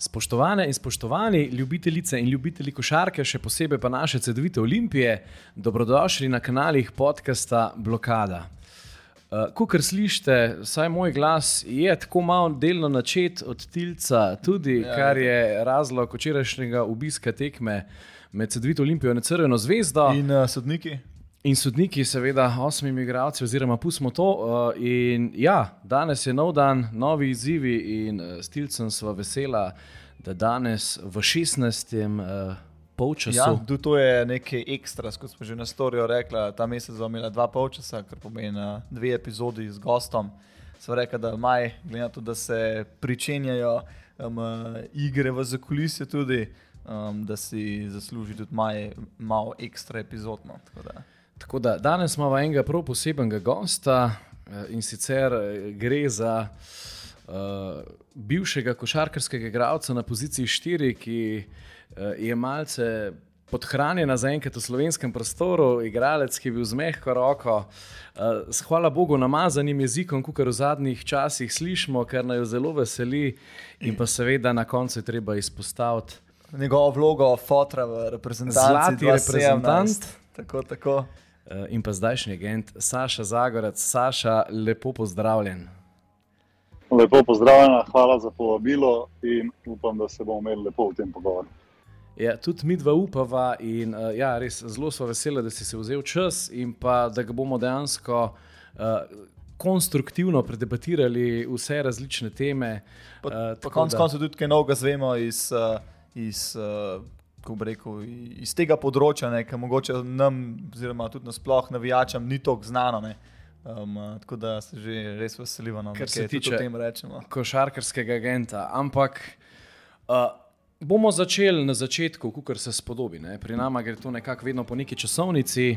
Spoštovane in spoštovani ljubitelice in ljubitelji košarke, še posebej pa naše CD-vite Olimpije, dobrodošli na kanalih podcasta Blokada. Uh, Ko kar slišite, saj moj glas je tako malo delno načet od Tilca, tudi ja, kar je razlog včerajšnjega obiska tekme med CD-vito Olimpijo in Crveno zvezdo. In uh, sodniki. In sodniki, seveda, osmimi igralci, oziroma pustimo to. Uh, in ja, danes je nov dan, novi izzivi, in uh, s Tilcem smo vesela, da danes v 16. Uh, polčasu. Ja, tu to je nekaj ekstra, kot smo že na storijo rekli. Ta mesec bomo imeli dva polčasa, kar pomeni dve epizodi z gostom. Sva rekla, da maj, glede na to, da se pričenjajo um, igre v zakulisju tudi. Um, da si zasluži tudi maj, malo ekstra epizodno. Tako da. Tako da danes imamo enega prav posebnega gosta eh, in sicer eh, gre za uh, bivšega košarkarskega igralca na poziciji 4, ki uh, je malce podhranjen zaenkrat v slovenskem prostoru, igralec, ki je bil z mehko roko, uh, s hvala Bogu namazanim jezikom, kot v zadnjih časih slišimo, kar nas zelo veseli, in pa seveda na koncu je treba izpostaviti. Njegovo vlogo, fotra v reprezentanci, zlati reprezentant. Tako, tako. Eh, in pa zdajšnji agent Saša Zagorac. Saša, lepo pozdravljen. Lepo pozdravljen, hvala za povabilo in upam, da se bomo imeli lepo v tem pogovoru. Ja, tudi mi dva upava in uh, ja, res zelo smo veseli, da si se vzel čas in pa da ga bomo dejansko uh, konstruktivno predebatirali vse različne teme. Uh, Konec koncev tudi kaj novega zvemo iz. Uh, iz uh, rekel, iz tega področja, ki mogoče nam, oziroma tudi nasplošno navijačem, ni tako znano. Ne. Um, tako da se že res veselimo, no, kar se tiče tega rečemo. Košarkarskega agenta. Ampak uh, bomo začeli na začetku, kot se spodobi. Ne. Pri nama gre to nekako vedno po neki časovnici.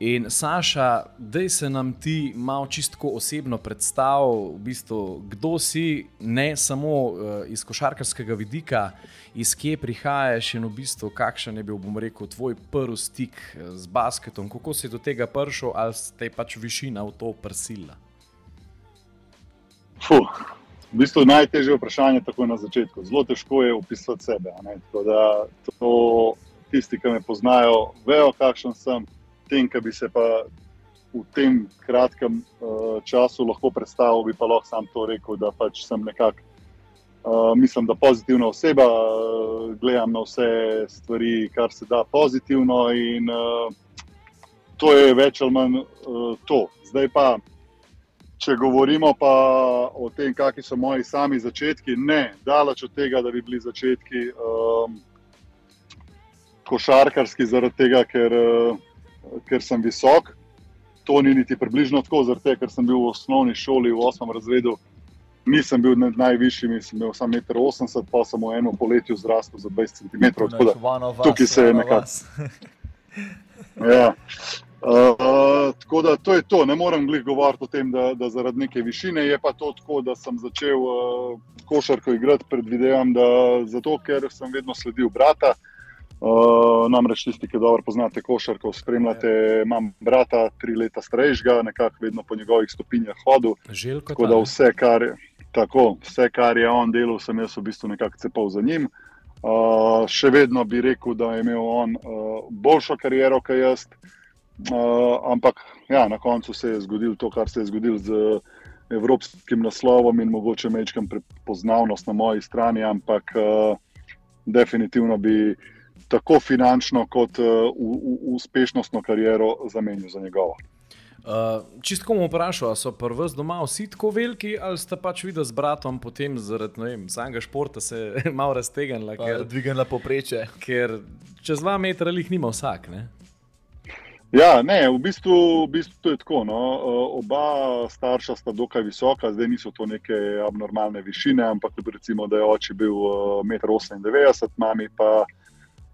In Saša, da se nam ti malo čisto osebno predstavi, v bistvu, kdo si, ne samo uh, iz košarkarskega vidika, iz kje prihajaš in v bistvu, kakšen je bil, bom rekel, tvoj prvi stik eh, z basketom, kako si do tega prišel, ali ste pač višina v to prsila. Fuh. V bistvu je najtežje vprašanje tako na začetku. Zelo težko je opisati sebe. Tisti, ki me poznajo, vejo, kakšen sem tem, ki bi se pa v tem kratkem uh, času lahko predstavil, bi pa lahko sam to rekel, da pač sem nekako, uh, mislim, da pozitivna oseba, uh, gledam na vse stvari, kar se da pozitivno in uh, to je več ali manj uh, to. Zdaj pa. Če govorimo pa o tem, kakšni so moji sami začetki, ne, daleč od tega, da bi bili začetki um, košarkarski, zaradi tega, ker uh, ker sem visok. To ni niti približno tako, zato ker sem bil v osnovni šoli v 8. razredu. Nisem bil najvišji, sem imel samo 1,80 m, pa sem v enem poletju zrastel za 20 cm. Tukaj se je nekako. ja. uh, tako da to je to. Ne morem glih govoriti o tem, da, da zaradi neke višine je pa to tako, da sem začel uh, košarko igrati. Predvidevam, da zato, ker sem vedno sledil brata. Uh, namreč tisti, ki dobro poznate košarko, spremljate, imam brata, tri leta starejšega, nekako vedno po njegovih stopinjah hodil. Željko, tako da vse kar, tako, vse, kar je on delal, sem jaz v bistvu nekako cepal za njim. Uh, še vedno bi rekel, da je imel on uh, boljšo kariero kot jaz, uh, ampak ja, na koncu se je zgodilo to, kar se je zgodilo z evropskim naslovom in mogoče mečkam prepoznavnost na moji strani, ampak uh, definitivno bi tako finančno, kot uh, uspešnostno kariero zamenil za njegovo. Uh, Čisto komu vprašal, so prvi doma vsi tako veliki, ali ste pač videli z bratom, potem zaradi samega športa se malo raztegnila, ker je dvignila poprečje. Ker čez dva metra jih nima vsak. Ne? Ja, ne, v bistvu, v bistvu je tako. No. Oba starša sta dokaj visoka, zdaj niso to neke abnormalne višine, ampak recimo, da je oče bil 1,98 m, mami pa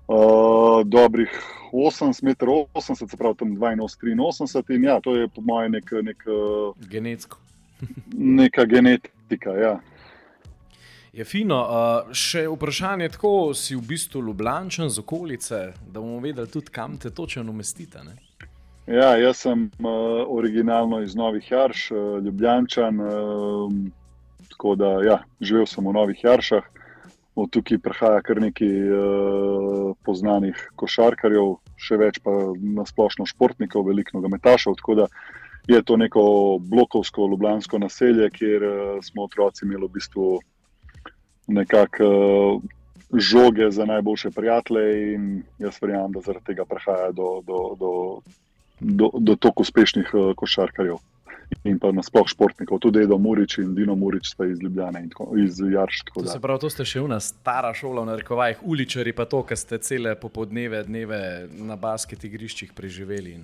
Uh, dobrih 80 metrov, 80, se pravi tam 82, 83, in ja, to je po mojem nek, nek, genetsko. neka genetika. Ja. Je fino. Uh, še vprašanje, tako si v bistvu ljubljančen z okolice, da bomo vedeli tudi, kam te točno umestite. Ne? Ja, jaz sem uh, originalno iz Novih Jarš, uh, ljubljančan, uh, tako da ja, živel sem v Novih Jaršah. Od tukaj prihaja kar nekaj uh, poznanih košarkarjev, še več pa nasplošno športnikov, veliko nogometašov. Tako da je to neko blokovsko, ljubljansko naselje, kjer uh, smo otroci imeli v bistvu nekako. Uh, Žoge za najboljše prijatelje, in jaz verjamem, da zaradi tega prihaja do, do, do, do, do tako uspešnih uh, košarkarjev in pa nasplošno športnikov, tudi Edo Murič in Dino Murič, sta iz Ljubljana in tako, iz Jarša. To se pravi, to ste še ena stara šola, na rekovajih, uličari pa to, kar ste cele popoldneve, dneve na basket igriščih preživeli.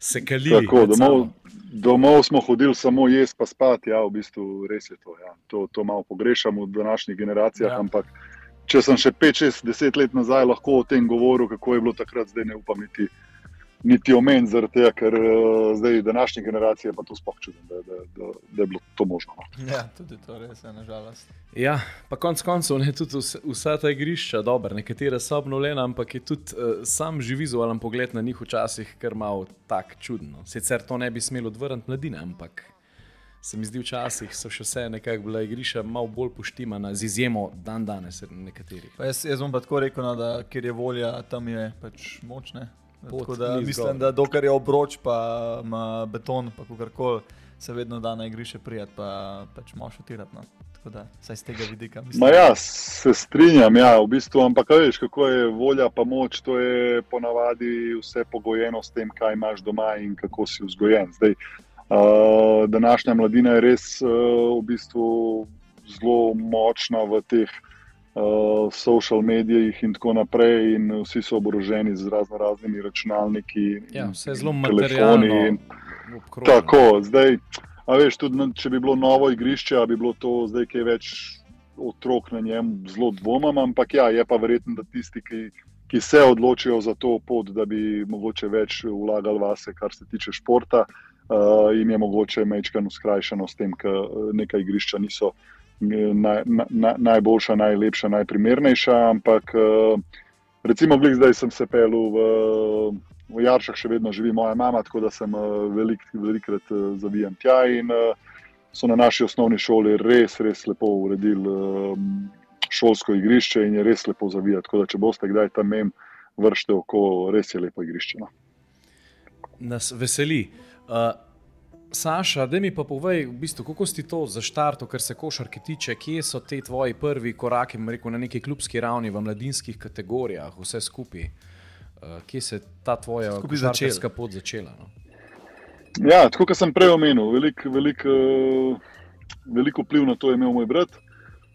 Se kalili. Tako, domov, domov smo hodili samo jesti, pa spati. Ja, v bistvu res je to. Ja. To, to malo pogrešamo v današnjih generacijah. Ja. Ampak, če sem še 5, 6, 10 let nazaj lahko o tem govoril, kako je bilo takrat, zdaj ne upam niti niti omen, zaradi tega, ker uh, zdaj današnje generacije pa to sploh čutim, da, da, da, da je bilo to možno. No. Ja, tudi to res je, nažalost. Ja, pa konec koncev je tudi vsa ta igrišča dobra, nekatere so obnovljene, ampak je tudi uh, sam že vizualen pogled na njih včasih kar malo tak čudno. Sicer to ne bi smelo odvrniti mladine, ampak. Se mi zdi, včasih so še vse nekako bila igrišča malo bolj poštimana, z izjemo dan danes, nekaterih. Jaz, jaz bom pa tako rekel, no, da kjer je volja, tam je pač močne. Da, mislim, da dokler je obroč, pa ima beton, pa kakorkoli, se vedno da na igrišče prijeti, pa pač moš utirati. No. Tako da, saj z tega vidika. Mislim, ja, se strinjam, ja, v bistvu, ampak veš, kako je volja, pa moč, to je ponavadi vse pogojeno s tem, kaj imaš doma in kako si vzgojen. Zdaj, uh, današnja mladina je res uh, v bistvu zelo močna v teh uh, social medijih in tako naprej, in vsi so oboroženi z razno raznimi računalniki. Ja, vse zelo materialno. Tako, zdaj, a veš, tudi če bi bilo novo igrišče, bi bilo to zdaj kaj več otrok na njem, zelo dvomam, ampak ja, je pa verjetno, da tisti, ki. Ki se odločijo za to pot, da bi mogoče več vlagali vase, kar se tiče športa, uh, in je mogoče mečkano skrajšano s tem, ker nekaj igrišča niso uh, naj, naj, najboljša, najlepša, najprimernejša. Ampak eh, recimo, glik, zdaj sem se pel v, v Jaršah, še vedno živi moja mama, tako da sem eh, velik, velikrat eh, zavijen tja. In so na naši osnovni šoli res, res lepo uredili šolsko igrišče in je res lepo zavijati. Tako da, če boste kdaj tam mem, vršite oko, res je lepo igrišče. No. Nas veseli. Uh, Saša, da mi pa povej, v bistvu, kako si to zaštartil, kar se košarke tiče, kje so te tvoji prvi koraki rekel, na neki klubski ravni, v mladinskih kategorijah, vse skupaj. Uh, kje se je ta tvoja košarkarska pot začela? No? Ja, tako kot sem prej omenil, veliko velik, velik vpliv na to je imel moj brat.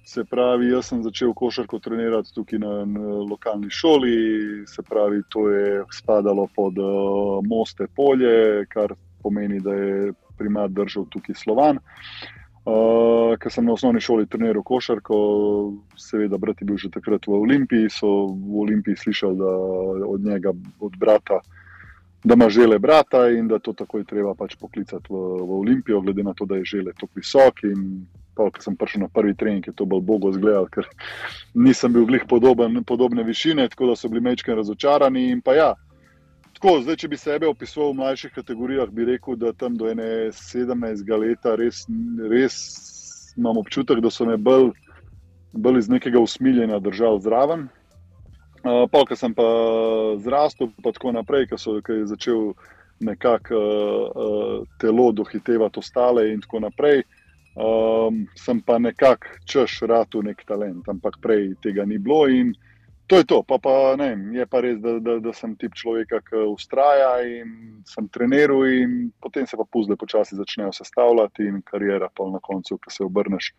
Se pravi, jaz sem začel košarko trenirati tukaj na, na lokalni šoli, se pravi, to je spadalo pod uh, Moste polje, kar pomeni, da je primat držal tukaj Slovan. Uh, ker sem na osnovni šoli treniral košarko, seveda, brat je bil že takrat v Olimpiji, so v Olimpiji slišali od njega, od brata, da ima žele brata in da to takoj treba pač poklicati v, v Olimpijo, glede na to, da je žele tako visok. Pa, ko sem prišel na prvi trening, je to bolj bogo izgledal, ker nisem bil glih podoben, podobne višine, tako da so bili mečke razočarani. In pa ja, Tako, zdaj, če bi sebe opisoval v mlajših kategorijah, bi rekel, da tam do 17 let res, res imam občutek, da so me bolj, bolj iz nekega usmiljenja držali zraven. Uh, pa, ko sem pa zrastel, pa tako naprej, ko je začel nekako uh, telo dohitevati ostale in tako naprej. Um, sem pa nekako češ ratu nek talent, ampak prej tega ni bilo. In, uh, To je to, pa, pa ne, je pa res, da, da, da sem tip človeka, ki ustraja in sem trener, in potem se pa puzle počasi začnejo sestavljati in karijera pa na koncu, ki se obrneš.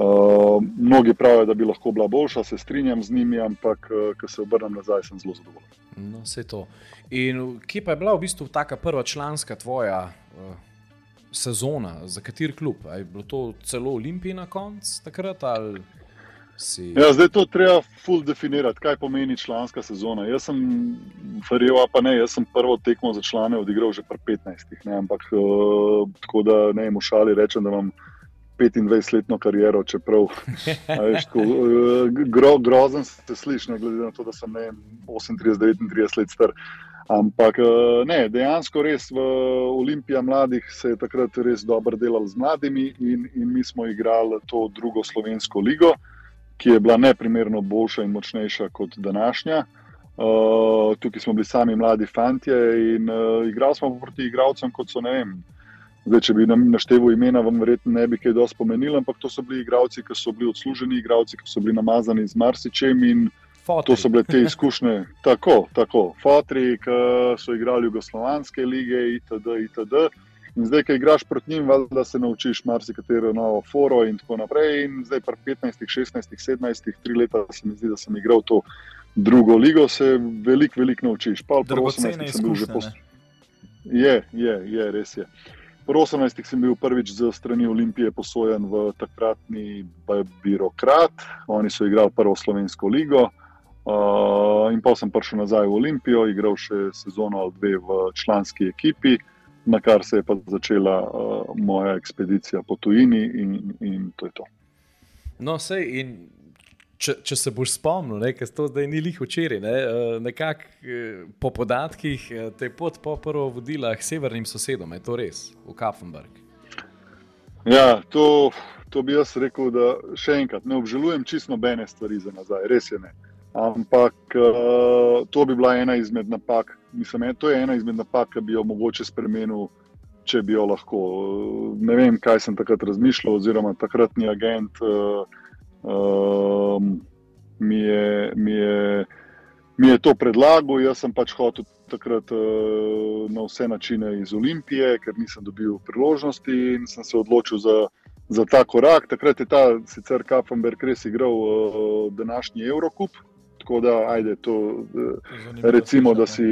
Uh, mnogi pravijo, da bi lahko bila boljša, se strinjam z njimi, ampak uh, ko se obrnem nazaj, sem zelo zadovoljen. No, vse to. In kje pa je bila v bistvu ta prva članska tvoja uh, sezona, za kateri klub? Je bilo to celo Olimpij na koncu takrat? Ali... Si... Ja, zdaj to treba fully definirati, kaj pomeni članska sezona. Jaz sem, verjel, pa ne, jaz sem prvo tekmo za člane odigral že pri 15. Ne, ampak uh, tako da ne vem, v šali rečem, da imam 25-letno kariero, čeprav veš, tako, uh, gro, grozen se sliši, ne glede na to, da sem 38-39 let star. Ampak uh, ne, dejansko res v Olimpiji mladih se je takrat res dobro delalo z mladimi in, in mi smo igrali to drugo slovensko ligo ki je bila neprimerno boljša in močnejša kot današnja. Uh, tukaj smo bili sami mladi fanti in uh, igrali smo proti igralcem, kot so ne vem. Zdaj, če bi nam naštevil imena, vam verjetno ne bi kaj dosti spomenil, ampak to so bili igralci, ki so bili odsluženi, igralci, ki so bili namazani z marsičem in Fotri. to so bile te izkušnje. Tako, tako. Fotri, ki so igrali jugoslovanske lige, itd. itd. In zdaj, ki igraš proti njim, da se naučiš marsikatero novo foro in tako naprej. In zdaj, pri 15, 16, 17, tri leta se mi zdi, da sem igral to drugo ligo, se veliko, veliko naučiš. Pa pri Dragocene 18 sem bil že post. ne. Je, je, je, res je. Pri 18 sem bil prvič z strani Olimpije posojen v takratni bi- birokrat. Oni so igrali prvo slovensko ligo. Uh, in pa sem prišel nazaj v Olimpijo, igral še sezono ali dve v članski ekipi, na kar se je pa začela uh, moja ekspedicija po tujini, in, in to je to. No, sej, in če, če se boš spomnil, ker to zdaj ni lih včeraj, ne, eh, nekako eh, po podatkih eh, te je pot po prvo vodila k severnim sosedom, je to res, v Kaffenberg. Ja, to, to bi jaz rekel, da še enkrat ne obžalujem čisto nobene stvari za nazaj, res je ne. Ampak uh, to bi bila ena izmed napak. Mislim, je- to je ena izmed napak, ki bi jo mogoče spremenil, če bi jo lahko. Eh, Ne vem, kaj sem takrat razmišljal, oziroma takratni agent uh, um, mi, je, mi, je, mi je to predlagal. Jaz sem pač hotel takrat uh, na vse načine iz Olimpije, ker nisem dobil priložnosti in sem se odločil za, za ta korak. Takrat je ta sicer Kaffenberg res igral uh, današnji Eurocup. Tako da, ajde, to, Zanimivo recimo, da si.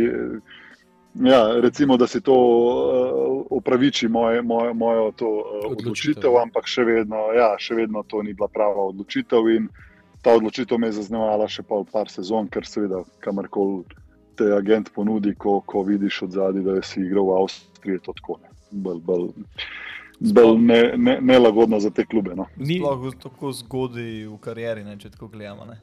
Ja, recimo, da si to uh, upraviči moje, moje, mojo to, uh, Odločitev. odločitev, ampak še vedno, ja, še vedno to ni bila prava odločitev. In ta odločitev me je zaznamovala še pa par sezon, ker seveda, kamorkoli te agent ponudi, ko, ko vidiš od zadaj, da si igral v Avstriji, je to tako ne. Bolj, bolj, bolj ne, ne, nelagodno za te klube. No. Ni, v- tako zgodaj v karieri, ne, če tako gledamo. Ne.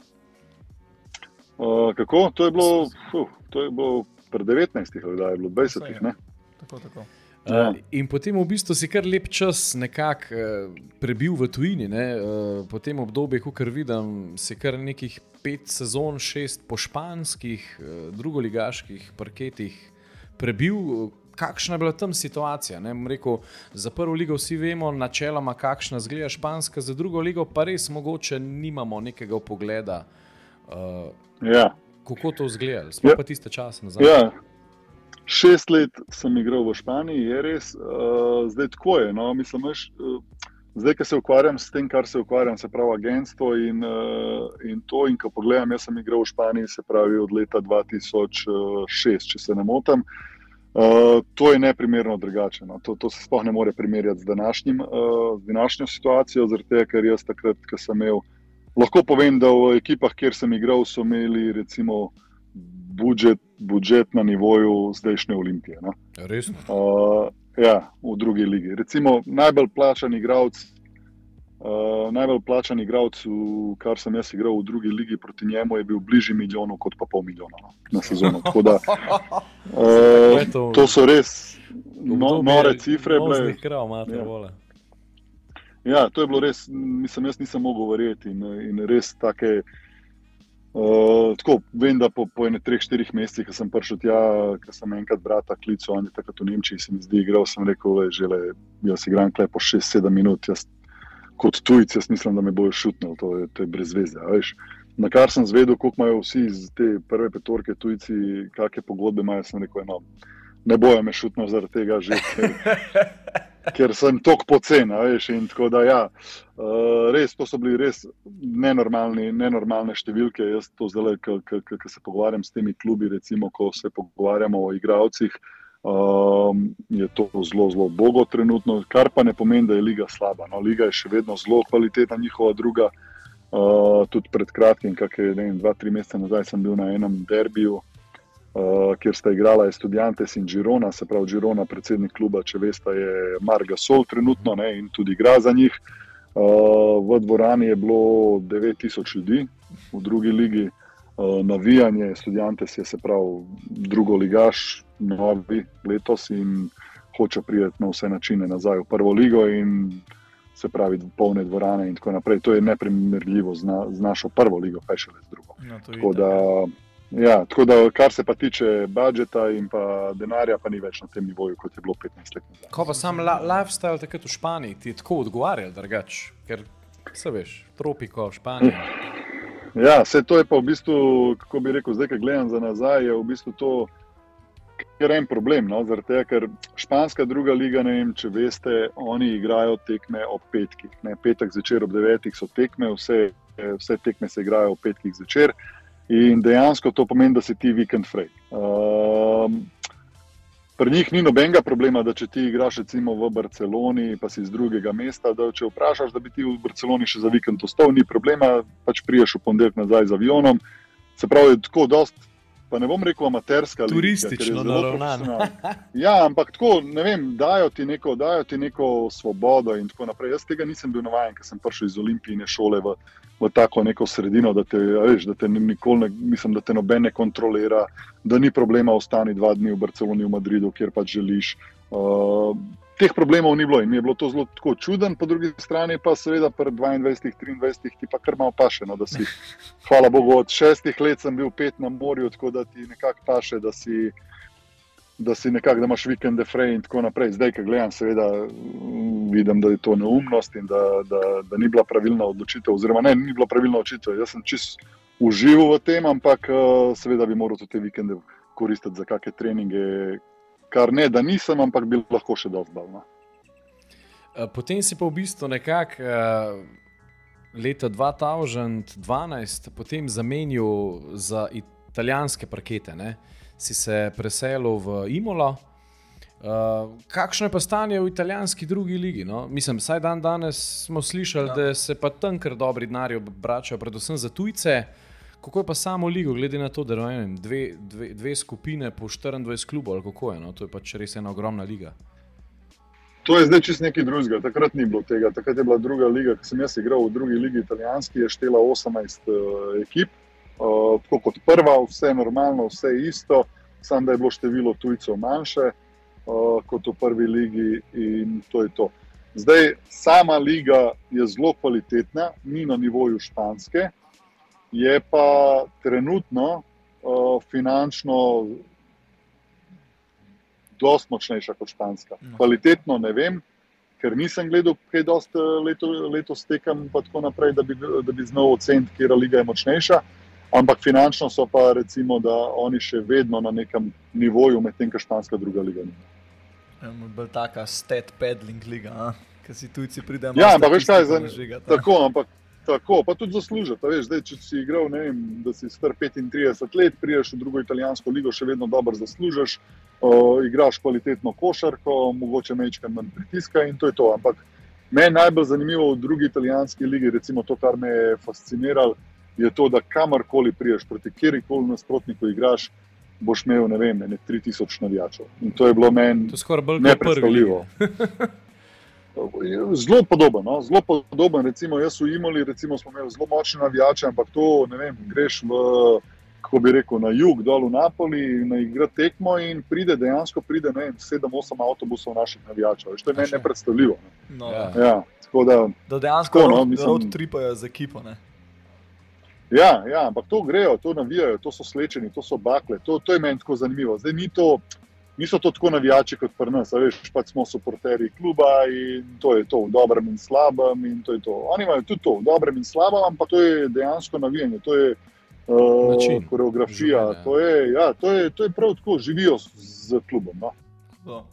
Uh, kako? To je bilo, fuh, to je bilo pred 19, ali da je bilo 20. Ne? Tako, tako. Ja. Uh, in potem v bistvu si kar lep čas nekako uh, prebil v tujini. Ne? Uh, po tem obdobju, kot vidim, si kar nekih pet sezon, šest po španskih, uh, drugoligaških parketih prebil. Kakšna je bila tam situacija? Ne? Rekel, za prvo ligo vsi vemo, načeloma, kakšna zgleda španska, za drugo ligo pa res mogoče nimamo nekega pogleda, uh, Ja. kako to zgleda. Sploh Ja. pa tiste čase nazaj. Ja. Šest let sem igral v Španiji, je res, uh, zdaj tako je. No, mislim, veš, uh, zdaj, ki se ukvarjam s tem, kar se ukvarjam, se pravi agentstvo in, uh, in to. In ko pogledam, jaz sem igral v Španiji, se pravi od leta 2006, če se ne motim. Uh, to je neprimerno drugače. No. To, to se sploh ne more primerjati z, današnjim, uh, z današnjo situacijo, zaradi tega, ker jaz takrat, ko sem imel. Lahko povem, da v ekipah, kjer sem igral, so imeli recimo budžet, budžet na nivoju zdajšnje Olimpije. No? Resno. Uh, ja, v drugi ligi. Recimo najbolj plačan igralec. Uh, najbolj plačan igralec, kar sem jaz igral v drugi ligi proti njemu, je bil bližje milijonu kot pa pol milijona no, na sezono. Tako Da, uh, je to? so res no, nore cifre. bile. Noznih krav, mater, Ja. Ja, to je bilo res, mislim, jaz nisem mogel verjeti in, in res take. Uh, tako, vem, da po, po enem, treh, štirih mesecih, ko sem prišel tja, ko sem enkrat brata klical, on je takrat v Nemčiji, se mi zdi, igral, sem rekel, le, žele, jaz igram kle po 6-7 minut, jaz kot tujci, jaz mislim, da me bojo šutnil, to je, to je brez veze. veš. Na kar sem zvedel, koliko imajo vsi iz te prve petorke tujci, kakšne pogodbe imajo, sem rekel, no, ne bojo me šutnil zaradi tega že. Ker, ker sem tako pocen, ja, uh, res, to so bili res nenormalne številke. Jaz to zdaj, ko se pogovarjam s temi klubi, recimo, ko se pogovarjamo o igravcih, um, je to zelo, zelo bogo trenutno, kar pa ne pomeni, da je liga slaba. No, liga je še vedno zelo kvalitetna, njihova druga. Uh, tudi pred kratkim, kakšne dva, tri mesece nazaj, sem bil na enem derbiju, uh, kjer sta igrala Estudiantes in Girona, se pravi Girona, predsednik kluba, če veste, je Marga Sol trenutno ne, in tudi igra za njih. Uh, v dvorani je bilo 9000 ljudi, v drugi ligi uh, navijanje, Estudiantes je se pravi drugo ligaš, novi letos in hoče priti na vse načine nazaj v prvo ligo. In se pravi, polne dvorane in tako naprej. To je neprimerljivo z, na, z našo prvo ligo, pa še le z drugo. No, Tako itak. da, ja, tako da, kar se pa tiče budžeta in pa denarja, pa ni več na tem nivoju, kot je bilo 15 let nazaj. Ko pa sam la, lifestyle takrat v Španiji ti je tako odgovarjal, drugače, ker se veš, tropiko, Španija. Ja, vse to je pa v bistvu, kako bi rekel, zdaj, ko gledam za nazaj, je v bistvu to kar en problem. No? Zaradi tega, ker španska druga liga, ne vem, če veste, oni igrajo tekme ob petkih. Ne? Petek zvečer ob devetih so tekme, vse, vse tekme se igrajo ob petkih zvečer. In dejansko to pomeni, da si ti vikend fraj. Um, Pri njih ni nobenega problema, da če ti igraš recimo v Barceloni, pa si iz drugega mesta, da če vprašaš, da bi ti v Barceloni še za vikend ostal, ni problema, pač priješ v ponedeljek nazaj z avionom. Se pravi, tako dost, pa ne bom rekel amaterska. ker je Turistično. Ja, ampak tako, ne vem, dajo ti, neko, dajo ti neko svobodo in tako naprej. Jaz tega nisem bil navaden, ker sem prišel iz olimpijske šole v, v tako neko sredino, da te, veš, da te ni- nikoli ne, mislim, da te noben ne kontrolira, da ni problema ostani dva dni v Barceloni, v Madridu, kjer pač želiš. Uh, teh problemov ni bilo in mi je bilo to zelo čuden, po drugi strani pa seveda pred 22, 23 ti pa kar malo paše, no, da si, hvala Bogu, od šestih let sem bil pet na morju, tako da ti nekako paše, da si da si nekako, da imaš vikende fraj in tako naprej. Zdaj, ko gledam, seveda vidim, da je to neumnost in da, da, da ni bila pravilna odločitev, oziroma ne, ni bila pravilna odločitev. Jaz sem čist užival v tem, ampak eh, seveda bi moral te vikende koristiti za kakšne treninge, kar ne, da nisem, ampak bi lahko še dosti dal. No. Eh, Potem si pa v bistvu nekako uh, leta 2012 potem zamenil za italijanske parkete. Ne? Si se preselil v Imolo. Uh, kakšno je pa stanje v italijanski drugi ligi? No? Mislim, vsaj dan danes smo slišali, ja. da se pa tam kar dobri denarji obračajo, predvsem za tujce. Kako je pa samo ligo, glede na to, da vem, dve, dve, dve skupine po 24 klubov, ali kako je? No? To je pač res ena ogromna liga. To je zdaj čist nekaj drugega. Takrat ni bilo tega. Takrat je bila druga liga, ki sem jaz igral v drugi ligi, italijanski, je štela 18 uh, ekip, uh, tako kot prva, vse normalno, vse isto, samo da je bilo število tujcev manjše uh, kot v prvi ligi in to je to. Zdaj, sama liga je zelo kvalitetna, ni na nivoju španske, je pa trenutno uh, finančno dosti močnejša kot španska. No. Kvalitetno ne vem, ker nisem gledal kaj dosti leto, letos tekem in tako naprej, da bi, da bi znal oceniti, katera liga je močnejša. Ampak finančno so pa recimo, da oni še vedno na nekem nivoju, medtem ko španska druga liga ni. Bolj taka stat peddling liga, ki si tujci pridejo. Ja, ampak veš kaj, za, tako, ampak tako, pa tudi zaslužiti. a Veš, zdaj, če si igral, ne vem, da si star 35 let, priješ v drugo italijansko ligo, še vedno dobro zaslužiš, uh, igraš kvalitetno košarko, mogoče mečkam manj pritiska in to je to. Ampak meni najbolj zanimivo v drugi italijanski ligi, recimo to, kar me je fasciniralo, je to, da kamorkoli priješ proti kjerkoli nasprotniku igraš, boš imel, ne vem, ne 3000 navijačev. In to je bilo meni To je skoraj bolj kot prvi. nepredstavljivo. Zelo podoben, no? zelo podoben. Recimo, jaz v Imoli recimo, smo imeli zelo močne navijače, ampak to ne vem, greš v, kako bi rekel, na jug, dol v Napoli, na igro tekmo in pride dejansko pride 7-8 avtobusov naših navijačev. Veš, To je meni nepredstavljivo. ne. No, Ja. ja. Tako da, Da dejansko Tako, no, mislim- road tripajo z ekipo. Ne? Ja, ja, ampak to grejo, to navijajo, to so slečeni, to so bakle. To, to je meni tako zanimivo. Zdaj ni to. Niso to tako navijači kot pri nas, a veš, pač smo supporterji kluba in to je to, v dobrem in slabem. In to je to. Oni imajo tudi to, v dobrem in slabem, ampak to je dejansko navijanje, to je uh, Način koreografija, življenja. to je, ja, to, je, to je prav tako, živijo z, z klubom. No.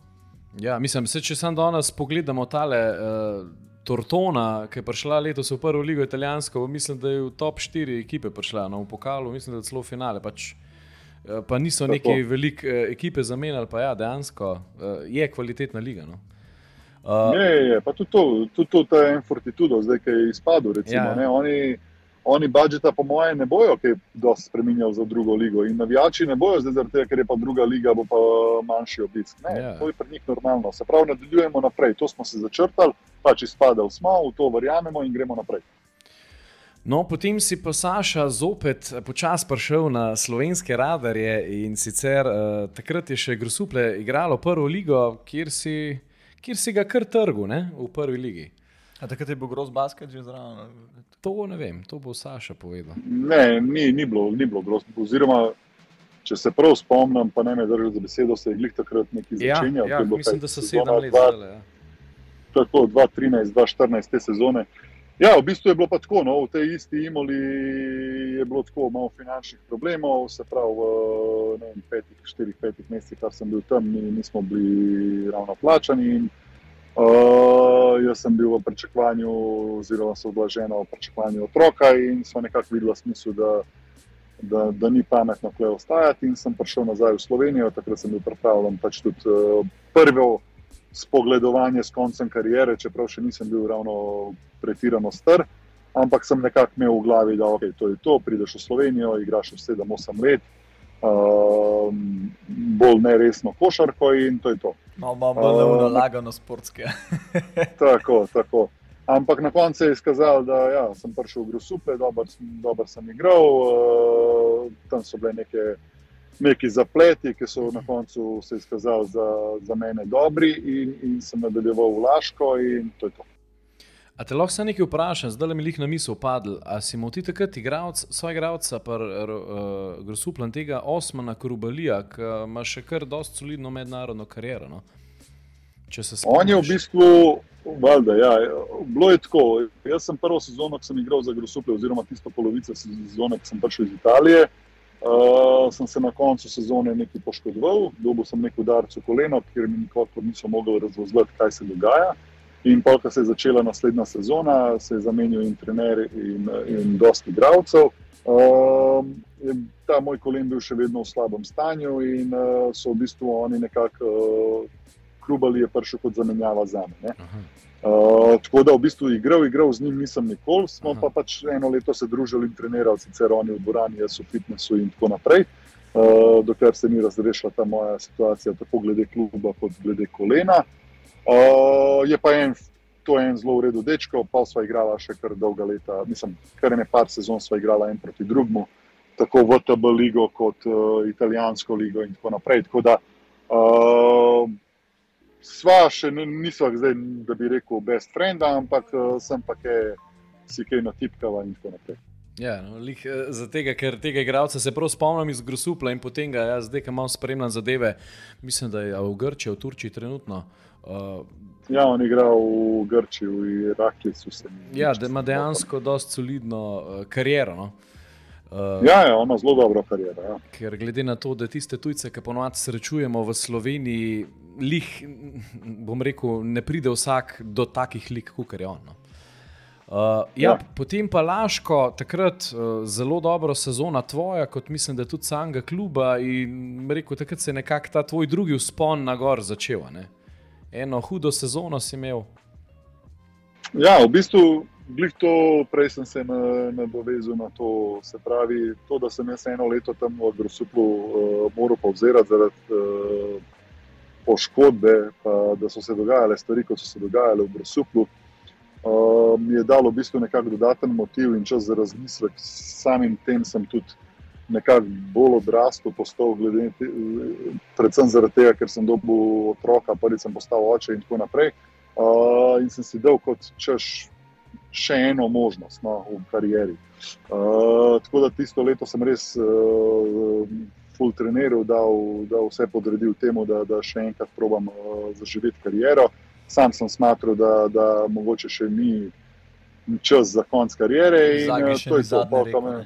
Ja, mislim, se, če samo danes pogledamo tale uh, Tortona, ki je prišla letos v prvo ligo italijansko, mislim, da je v top 4 ekipe prišla, no, v pokalu, mislim, da celo v finale. Pač, eh, Pa niso Tako. neke velike eh, ekipe zamenjali, pa ja, dejansko eh, je kvalitetna liga. No. Uh, Je, je, je, pa tudi to, tudi to, ta en Fortitudo, zdaj, ki je izpadel, recimo, ja. ne, oni, oni budžeta, po mojem, ne bojo kaj dosti spremenjali za drugo ligo. In navijači ne bojo zdaj, zaradi tega, ker je pa druga liga, bo pa manjši obisk. Ne, Ja. ja. To je pri njih normalno. Se pravi, nadaljujemo naprej. To smo se začrtali, pač izpadali smo, v to verjamemo in gremo naprej. No, potem si pa Saša zopet počasi prišel na slovenske radarje in sicer uh, takrat je še Grosuple igralo prvo ligo, kjer si, kjer si ga kar trgu ne, v prvi ligi. A takrat je bil groz basket že zraven? To ne vem, to bo Saša povedal. Ne, ni, ni bilo, ni bilo grozno. Oziroma, če se prav spomnim, pa ne me drži za besedo, se je glih takrat neki Ja, začenjal. ja bilo mislim, kaj da so sezona sedem let dva- zdajle. Ja. tako 2013-2014 te sezone. Ja, v bistvu je bilo pa tako, no, v tej isti Imoli je bilo tako malo finančnih problemov, se pravi, v ne vem, petih, štirih, petih mesecih, kar sem bil tam, mi nismo bili ravno plačani. In, uh, jaz sem bil v pričakovanju, oziroma so bila žena v pričakovanju otroka in smo nekako videli smisel, da, da, da ni pametno tukaj ostajati. In sem prišel nazaj v Slovenijo, takrat sem bil pripravljen pač tudi uh, prvo spogledovanje s koncem kariere, čeprav še nisem bil ravno pretirano star. Ampak sem nekako imel v glavi, da okay, to je to, prideš v Slovenijo, igraš v 7-8 let, um, bolj neresno košarko in to je to. Malo malo bolj A, uh, na- lagano sportske. Tako, tako. Ampak na koncu je izkazalo, da ja, sem prišel v Grosuple, dobro sem, dober sem igral, uh, tam so bile neke, neki zapleti, ki so na koncu se izkazali za, za mene dobri, in, in sem nadaljeval v Laško, in to je to. A te lahko se nekaj vprašam, zdaj le mi jih na misel padl. A si imel ti takrat igralc, svoj igralca, pa uh, grosuplan tega Osmana Korubalija, ki ima še kar dosti solidno mednarodno kariero. No? On je v bistvu, valjda, ja, bilo je tako. Jaz sem prvo sezono, ko sem igral za Grosuple, oziroma tisto polovico sezone, ko sem prišel iz Italije, uh, sem se na koncu sezone nekaj poškodoval, dobil sem nek udarec v koleno, ker mi nikakor niso mogli razložiti, kaj se dogaja. In pa, ko se je začela naslednja sezona, se je zamenjal in trener, in, in dosti igralcev. Um, ta moj kolen bil še vedno v slabem stanju, in uh, so v bistvu oni nekako, uh, Krubali je prišel kot zamenjava za me. Uh, tako da v bistvu igral, igral z njim nisem nikoli, smo Aha. pa pač eno leto se družili in trenirali, sicer oni v dvorani, jaz v fitnessu in tako naprej. Uh, dokler se ni razrešila ta moja situacija, tako glede kluba, kot glede kolena. Uh, je pa en, to je en zelo v redu dečko, pa sva igrala še kar dolga leta, mislim, kar ne par sezon sva igrala en proti drugemu, tako v TB ligo, kot uh, italijansko ligo in tako naprej. Tako da, uh, sva še nisva zdaj, da bi rekel, best friend, ampak uh, sem pa kaj, si kaj natipkala in tako naprej. Ja, no, lih, eh, za tega, ker tega igralca se prav spomnim iz Grosupla in potem ga jaz zdaj, ki malo spremljam zadeve, mislim, da je v Grčiji, v Turčiji trenutno. Uh, Ja, on igra v Grčiji, v Iraklisu. se mi- ja, da ima dejansko dosti solidno uh, kariero. No? Uh, Ja, ja, ona zelo dobro kariero. Ja. Ker glede na to, da tiste tujce, ki ponovadi srečujemo v Sloveniji, lih, bom rekel, ne pride vsak do takih lik, kot je on. No. Uh, ja, Ja. potem pa Laško, takrat uh, zelo dobra sezona tvoja, kot mislim, da tudi samega kluba. In rekel, takrat se je nekako ta tvoj drugi vzpon na gor začel. Ne? Eno hudo sezono si imel. Ja, v bistvu, glih to, prej sem se na- nadovezal na to. Se pravi, to, da sem jaz eno leto tam v Grosuplu uh, moral povzerati zaradi uh, poškodbe, pa da so se dogajale stvari, kot so se dogajale v Grosuplu, uh, mi je dalo v bistvu nekako dodaten motiv in čas za razmislek. Samim tem sem tudi nekako bolj odrastel, postal, glede, predvsem zaradi tega, ker sem dobil otroka, prvi sem postal oče in tako naprej. Uh, in sem si dal kot češ še eno možnost no, v karieri. Uh, tako da tisto leto sem res uh, full treniral, dal, dal vse podredil temu, da, da še enkrat probam uh, zaživeti kariero. Sam sem smatral, da, da mogoče še ni čas za konc kariere. In, Zagi še to je to, pol me-.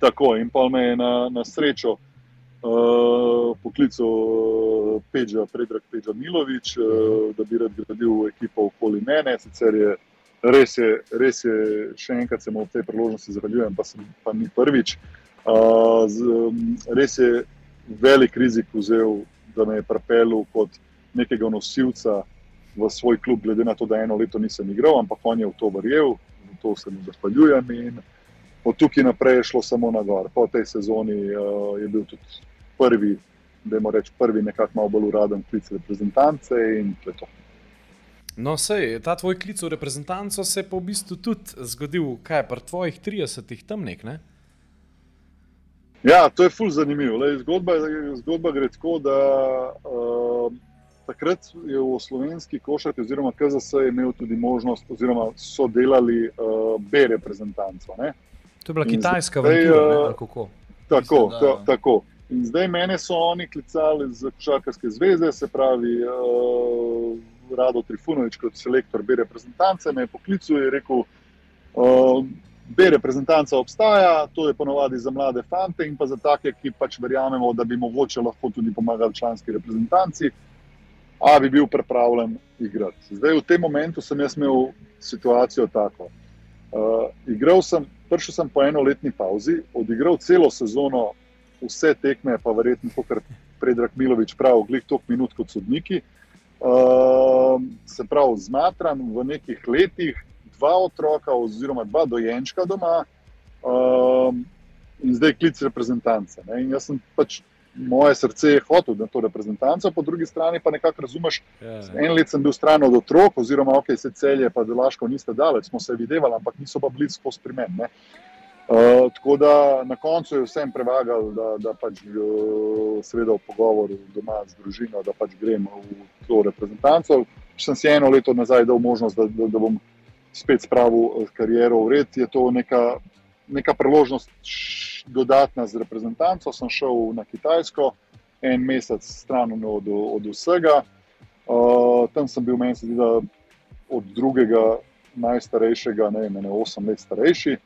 Tako, in pa me je na, na srečo uh, poklical uh, Peđa, Predrag Peđa Milovič, uh, da bi rad gradil ekipo okoli mene. Sicer je res, je, res je, še enkrat se mu v tej priložnosti zahvaljujem, pa, sem, pa ni prvič. Uh, z, um, res je velik rizik vzel, da me je pripeljal kot nekega nosilca v svoj klub, glede na to, da eno leto nisem igral, ampak on je v to verjel, zato se mu zahvaljujem. In, od tukaj naprej je šlo samo na gor. Po tej sezoni uh, je bil tudi prvi, da moramo reči, prvi nekako malo bolj uraden klic reprezentance in to je to. No, sej, ta tvoj klic v reprezentanco se je pa v bistvu tudi zgodil, kaj pri tvojih 30-ih tam nek, ne? Ja, to je fulj zanimivo. Lej, zgodba, zgodba gre tako, da uh, takrat je v slovenski košarki, oziroma KZS, imel tudi možnost, oziroma so delali uh, B reprezentanco. Ne? To je bila In kitajska vrtina, eh, kako? Tako, Mislim, da- ta, tako. In zdaj mene so oni klicali z Košarkarske zveze, se pravi, uh, Rado Trifunovič kot selektor B reprezentance me je poklical in rekel, uh, B reprezentanca obstaja, to je ponovadi za mlade fante in pa za take, ki pač verjamemo, da bi mogoče lahko tudi pomagali članski reprezentanci, a bi bil pripravljen igrati. Zdaj v tem momentu sem jaz imel situacijo tako. Uh, igral sem, prišel sem po enoletni pauzi, odigral celo sezono, vse tekme, pa verjetno, kot Predrag Milovič pravi, glih toliko minut kot sodniki. Uh, se pravi, zmatran v nekih letih, dva otroka, oziroma dva dojenčka doma, uh, in zdaj klic reprezentance. Ne? In jaz sem pač, moje srce je hotel na to reprezentanco, po drugi strani pa nekako razumeš, Ja, En let sem bil stran od otrok, oziroma ok, se celje, pa delaško niste daleč, smo se videli, ampak niso pa bili skozi pri meni. ne. Uh, tako da na koncu je vsem prevagal, da, da pač uh, seveda v pogovoru doma z družino, da pač grem v to reprezentanco. Če sem si eno leto nazaj dal možnost, da, da, da bom spet spravil eh, kariero v red, je to neka, neka priložnost dodatna z reprezentanco. Sem šel na Kitajsko, en mesec stran od, od vsega. Uh, tam sem bil, meni se zdi, da od drugega najstarejšega, ne vem, ene osem let starejši.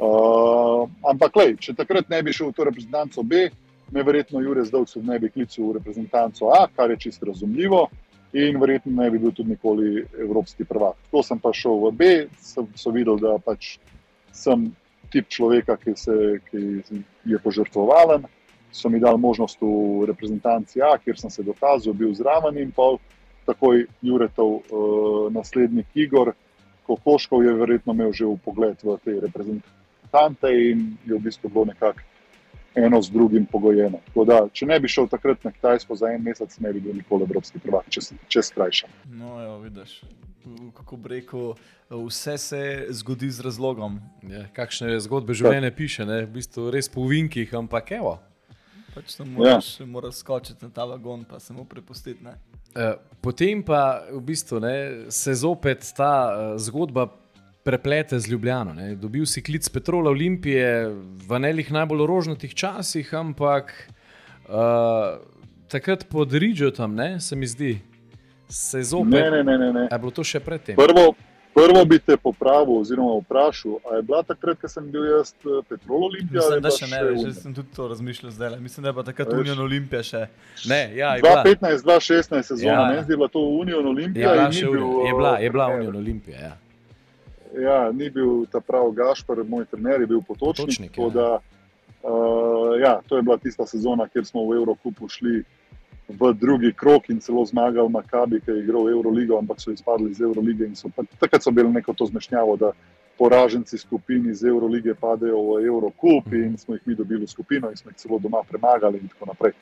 Uh, ampak, lej, če takrat ne bi šel v to reprezentanco B, me verjetno Jure Zdovcev ne bi klical v reprezentanco A, kar je čisto razumljivo, in verjetno ne bi bil tudi nikoli evropski prvak. Tako sem pa šel v B, so, so videli, da pač sem tip človeka, ki, se, ki je požrtvovalen. So mi dali možnost v reprezentanci A, kjer sem se dokazal, bil zraven in pol takoj Juretov uh, naslednik Igor Kokoškov je verjetno imel že v pogled v te reprezentante in je v bistvu bilo nekako eno z drugim pogojeno. Tako Da, če ne bi šel takrat na Kitajsko za en mesec, ne bi bil nikoli evropski prvak, če, če skrajšam. No, jo, vidiš, kako bi rekel, vse se zgodi z razlogom. Ja, kakšne zgodbe življenja piše, ne? v bistvu res po vinkih, ampak evo. Pač tam moraš, ja. moraš skočiti na ta vagon, pa se mu prepustiti. Ne? Eh, Potem pa v bistvu ne, se zopet ta eh, zgodba preplete z Ljubljano. Ne. Dobil si klic Petrola Olimpije v nelih najbolj rožnatih časih, ampak uh, takrat pod Ridžotom, ne, se mi zdi, se je zopet. Ne, ne, ne, ne. ne. A je bilo to še predtem? Prvo, prvo bi te popravil, oziroma vprašal, ali je bila takrat, ko sem bil jaz eh, Petrol Olimpija? ali je Mislim, da še ne, jaz sem tudi to razmišljal zdaj. Mislim, da je pa takrat Veš. Union Olimpija še. Ne, ja, je bila, 2015, 2016 sezona, Ja. ja. ne zdi bila to Union je Olimpija. ni še bil, Union, je bila, je bila. Union Olimpija. Ja. Ja, ni bil ta pravi Gašpor, moj trener je bil potočnik. Potočnik, tako ja. da, uh, ja, to je bila tista sezona, kjer smo v Evropu šli v drugi krok in celo zmagali Makabi, ki je igral Euroligo, ampak so izpadli iz Eurolige. in So, pa, takrat so bili neko to zmešnjavo, da poraženci skupin iz Eurolige padejo v Eurocup in smo jih mi dobili v skupino in smo jih celo doma premagali in tako naprej.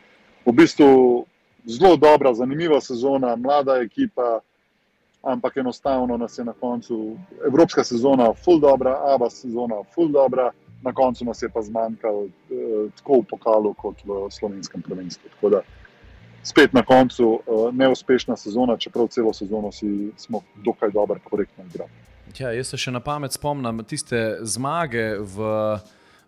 V bistvu zelo dobra, zanimiva sezona, mlada ekipa, ampak enostavno nas je na koncu, evropska sezona, full dobra, aba sezona, full dobra, na koncu nas je pa zmanjkalo eh, tako v pokalu kot v slovenskem prvenstvu. Tako da spet na koncu eh, neuspešna sezona, čeprav celo sezono si, smo dokaj dobro, korektno igrali. Ja, jaz se še na pamet spomnim tiste zmage v,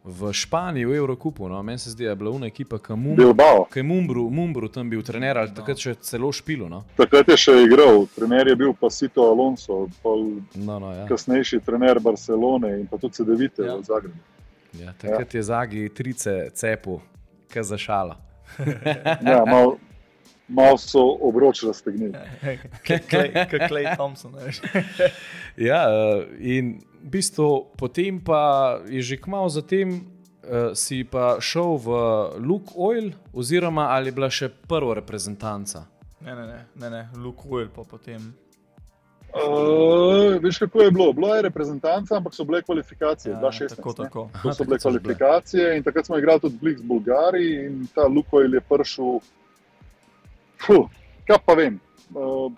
v Španiji, v Evropi. No. Meni se zdi, da je bila una ekipa, ki Mum, Bilbao, ki je Mumbru, Mumbru tam bil trener, ali takrat še celo špilo. No. takrat je še igral, trener je bil pa Sito Alonso, pol No, no, ja. kasnejši trener Barcelone in pa tudi CD-vite Ja. v Zagrebu. Ja, takrat je zagi trice cepu, kaj za šala. Ja, malo mal so obroč raztegnili. Kot Clay Thompson. Ja, eh, in v bistvu potem pa je že kmalo zatem. Uh, si pa šel v Luke Oil, oziroma ali je bila še prva reprezentanca? Ne, ne, ne, ne, ne. Luke Will pa potem. Uh, veš, kako je bilo? Bilo je reprezentanca, ampak so bile kvalifikacije. Ja, 2016, tako, tako. To so bile takrat so bile. kvalifikacije in takrat smo igrali tudi Blix Bulgariji in ta Lukoil je prišel. Fuh, kaj pa vem. Uh,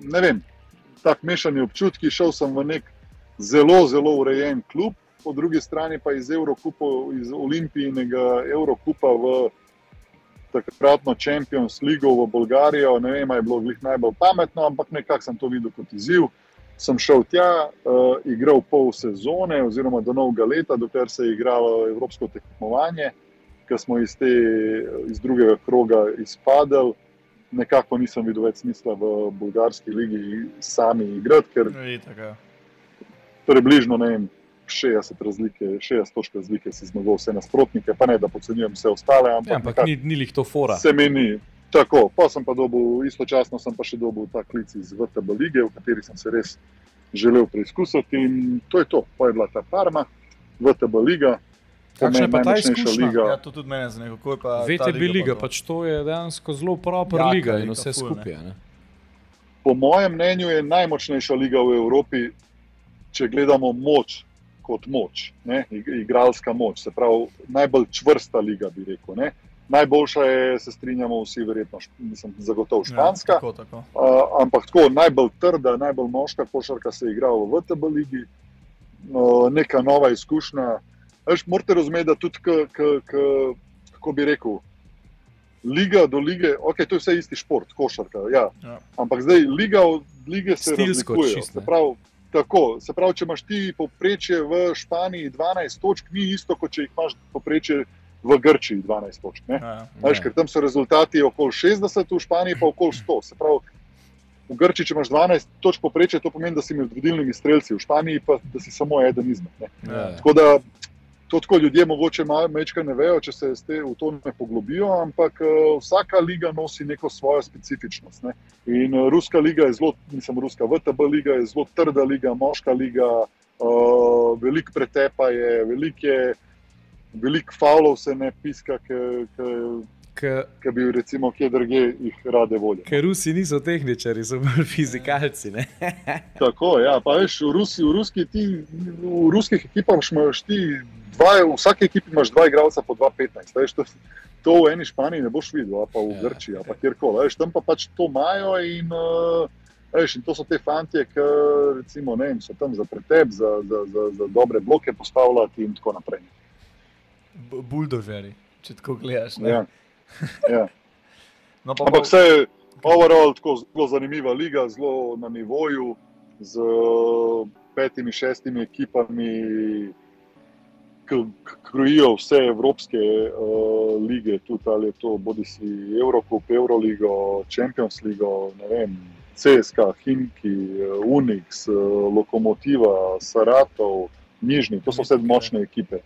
ne vem, tako mešani občutki. Šel sem v nek zelo, zelo urejen klub, po drugi strani pa iz Evrokupa, iz olimpijskega Evrokupa v takratno Champions League v Bolgarijo. Ne vem, ali je bilo glih najbolj pametno, ampak nekako sem to videl kot izziv. Sem šel tja, uh, igral pol sezone, oziroma do novega leta, dokler se je igralo Evropsko tekmovanje, ki smo iz, te, iz drugega kroga izpadli. Nekako nisem videl več smisla v bolgarski ligi sami igrati, ker je približno ne vem, 60 razlike, 60 točk razlike si zmagal vse nasprotnike, pa ne da podcenjujem vse ostale. Ampak, Ja, ampak ni, ni lih to fora. Se meni tako, pa sem pa dobil, istočasno sem pa še dobil ta klic iz VTB lige, v kateri sem se res želel preizkusiti in to je to. Pa je bila ta Parma, VTB liga. Kakšna je pa ta najmočnejša izkušnja? Liga. Ja, to tudi mene zanima, VTB liga, pa pač to je dejansko zelo proper Jaka liga in liga, vse ful, skupaj. Ne? Po mojem mnenju je najmočnejša liga v Evropi, če gledamo moč kot moč, ne? ig- igralska moč, se pravi najbolj čvrsta liga, bi rekel. Ne? Najboljša je, se strinjamo vsi, verjetno, mislim, zagotovo španska. Ja, tako, tako. Uh, ampak tako najbolj trda, najbolj moška košarka se je igrala v VTB ligi, uh, neka nova izkušnja. Veš, morate razumeti, da tudi, k, k, k, kako bi rekel, liga do lige, ok, to je vse isti šport, košarka. Ja. Ja. Ampak zdaj liga od lige se Stilsko razlikuje. Se pravi, tako, se pravi, če imaš ti povprečje v Španiji 12 točk, ni isto, kot če jih imaš povprečje v Grčiji 12 točk. Ja, ja. Veš, ker tam so rezultati okoli 60, v Španiji pa okoli 100. Se pravi, v Grčiji, če imaš 12 točk poprečja, to pomeni, da si med vodilnimi strelci, v Španiji pa da si samo eden izmed. Ne. Ja. Tako da to tako ljudje mogoče malo mečka ne vejo, če se ste v to ne poglobijo, ampak uh, vsaka liga nosi neko svojo specifičnost. Ne. In uh, ruska liga je zelo, nisem ruska, VTB liga je zelo trda liga, moška liga, uh, veliko pretepa je, veliko je. Veliko faulov se ne piska, Ker ki bi recimo kje drugje jih rade volje. ker Rusi niso tehničari, so bolj fizikalci. Ne? Tako, ja, pa veš, v, Rusi, v, ruski ti, v ruskih ekipah imaš ti, dva, v vsaki ekipi imaš dva igralca po 2-15. Veš, to, to v eni Španiji ne boš videl, ali pa v Ja. Grčiji, ali pa kjerkoli. Veš, tam pa pač to imajo in, uh, veš, in to so te fantje, ki recimo, ne so tam za pretep, za, za, za, za dobre bloke postavljati in tako naprej. B- Buldožeri, če tako gledaš. ne. Ja. Ja. No, pa Ampak vse je overall tako zelo zanimiva liga, zelo na nivoju, z petimi, šestimi ekipami, ki krojijo vse evropske uh, lige, tudi ali je to bodi si Eurocup, Euroligo, Champions League, ne vem. CSK, Himki, eh, Unix, eh, Lokomotiva, Saratov, Nižni, to so vse močne ekipe.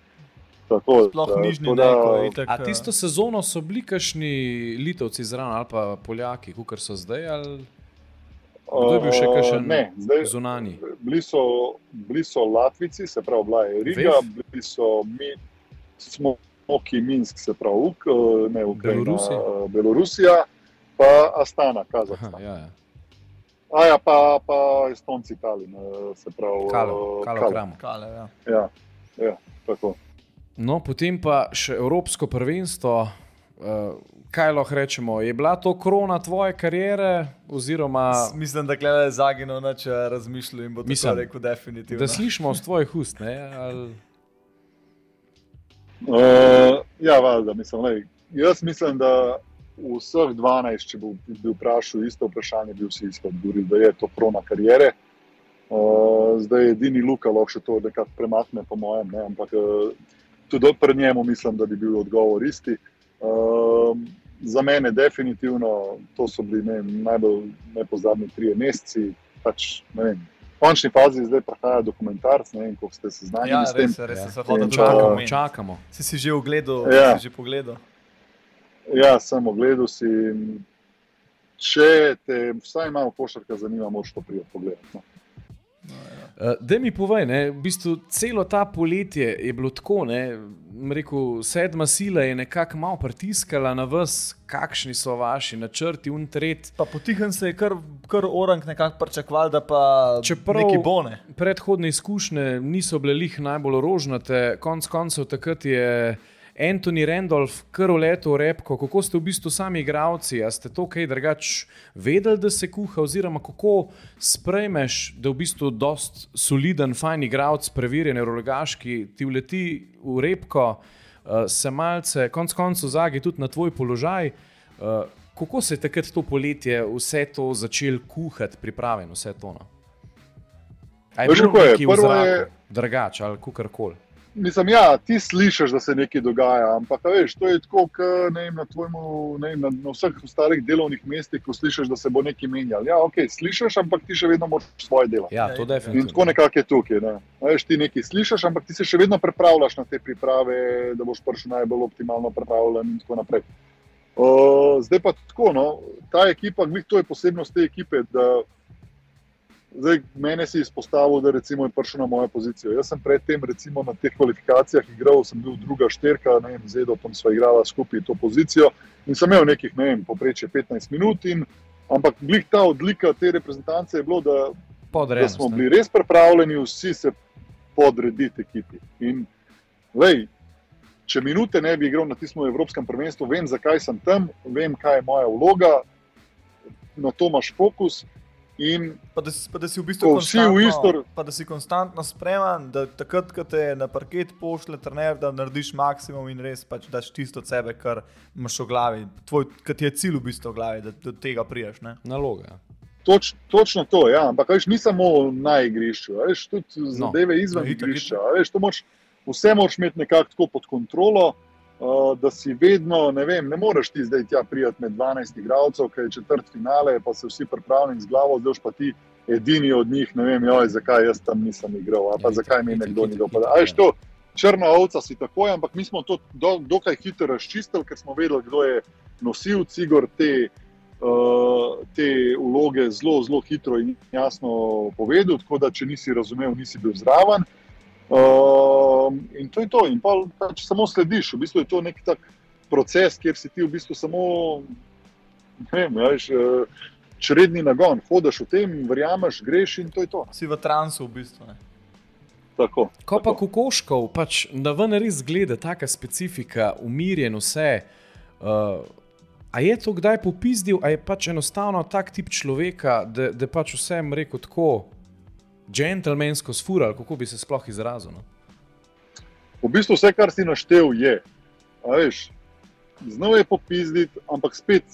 Tako, Sploh nižni da- ko je itak. A tisto sezono so bili kašni Litovci zraven ali pa Poljaki, kot so zdaj, ali Kdo je bil še kakšen Uh, Ne, zdaj, zunanji? Bili so, bili so Latvici, se pravi, bila je Riga, Vef? bili so mi, Smoki, Minsk, se pravi, Uk, ne Ukrajina, Belorusija? eh, Belorusija, pa Astana, Aha, Kazahstan. ja, ja. A ja, pa, pa Estonci, Talin, eh, se pravi, Kalo, eh, Kalo Kalo. Kramo. Kale, ja. Ja, ja, tako. No, potem pa še Evropsko prvenstvo. Uh, kaj lahko rečemo? Je bila to krona tvoje kariere, oziroma S- Mislim, da je zaginil, če razmišljal in bo Mislim, to rekel definitivno. da slišimo z tvojih ust? Ne, ali... Uh, ja, valjda, mislim, lej, jaz mislim, da vseh 12, če bo- bi vprašal isto vprašanje, bi vsi isto odgovorili, da je to krona karijere. Uh, zdaj je edini Luka lahko še to nekako premakne, po mojem, ne, ampak uh, tudi pri njemu mislim, da bi bil odgovor isti. Uh, za mene definitivno to so bili ne, najbolj nepozabni trije meseci. Pač, ne vem, v končni fazi zdaj prihaja dokumentarc, ne vem, kako ste seznanjeni Ja, s tem. res, res Ja. ja. se In tudi čakamo, Čakamo. Si si že ogledal, Ja. si že pogledal. Ja, sem ogledal si. Če te vsaj malo košarka zanima, moraš to prijeti pogledati. No. Uh, da mi povej, ne, v bistvu celo ta poletje je bilo tako, ne, rekel, sedma sila je nekako malo pritiskala na vas, kakšni so vaši načrti, untret. Pa potihem se je kar, kar orang nekako pričakoval, da pa Čeprav- neki bone. Predhodne izkušnje niso bile lih najbolj rožnate, konc koncev takrat je Anthony Randolph kar uletel v repko. Kako ste v bistvu sami igravci? A ste to kaj drugače vedeli, da se kuha, oziroma kako sprejmeš, da v bistvu dost soliden, fajn igravc, preverjen, rogaški, ti uleti v repko. uh, se malce, konc koncev, zagi tudi na tvoj položaj. Uh, kako se je takrat to poletje vse to začel kuhati, pripravljen vse to? No? Aj, Veš, kako je? Prvo je drugače ali kakorkoli. Mislim, ja, ti slišiš, da se nekaj dogaja, ampak veš, to je tako, kot na, tvojmu, ne, na, na vseh ostalih delovnih mestih, ko slišiš, da se bo nekaj menjalo. Ja, ok, slišiš, ampak ti še vedno moraš svoje delo. Ja, to definitivno. In tako nekako je tukaj. Ne. Veš, ti nekaj slišiš, ampak ti se še vedno pripravljaš na te priprave, da boš prišel najbolj optimalno pripravljen in tako naprej. Uh, zdaj pa tako, no, ta ekipa, to je posebnost te ekipe. Zdaj, mene si izpostavil, da recimo, je prišel na mojo pozicijo. Jaz sem predtem na teh kvalifikacijah igral, sem bil druga šterka, ne vem, z Edom sva igrala skupaj to pozicijo in sem imel nekih, ne vem, poprečje 15 minut. In, ampak glih ta odlika te reprezentance je bilo, da, da smo bili res pripravljeni vsi se podrediti ekipi. In, lej, če minute ne bi igral na tistem evropskem prvenstvu, vem, zakaj sem tam, vem, kaj je moja vloga, na to imaš fokus. In pa da, si, pa da si v bistvu vsi v istor. Pa da si konstantno spreman, da takrat, ko te na parket pošle trener, da narediš maksimum in res pač daš tisto od sebe, kar imaš v glavi. Tvoj, kar ti je cilj v bistvu v glavi, da do tega priješ. Naloga. Toč, točno to, ja. ampak veš, ni samo na igrišču, veš, tudi no. zadeve izven no, igrišča. Veš, moč, vse moraš imeti nekako pod kontrolo. Uh, da si vedno, ne vem, ne moreš ti zdaj tja prijeti med 12 igralcev, ki je četrt finale, pa se vsi pripravljeni z glavo, zdaj pa ti edini od njih, ne vem, joj, zakaj jaz tam nisem igral, pa ja, zakaj mi nekdo ni dopadal. Ajš to, črna ovca si tako, ampak mi smo to do, dokaj hitro razčistili, ker smo vedeli, kdo je nosil cigor te, uh, te vloge zelo, zelo hitro in jasno povedal, tako da če nisi razumel, nisi bil zraven. Uh, in to je to, in pa, če samo slediš, v bistvu je to nek tak proces, kjer si ti v bistvu samo, ne vem, veš, uh, čredni nagon, hodiš v tem, verjameš, greš in to je to. Si v transu v bistvu. Ne? Tako. Ko pa kokoškov, pač na ven res gleda taka specifika, umirjen vse. Uh, a je to kdaj popizdil, a je pač enostavno tak tip človeka, da, da pač vsem reko tako džentlmensko sfural, kako bi se sploh izrazil. No? V bistvu vse, kar si naštel, je. Znal je popizditi, ampak spet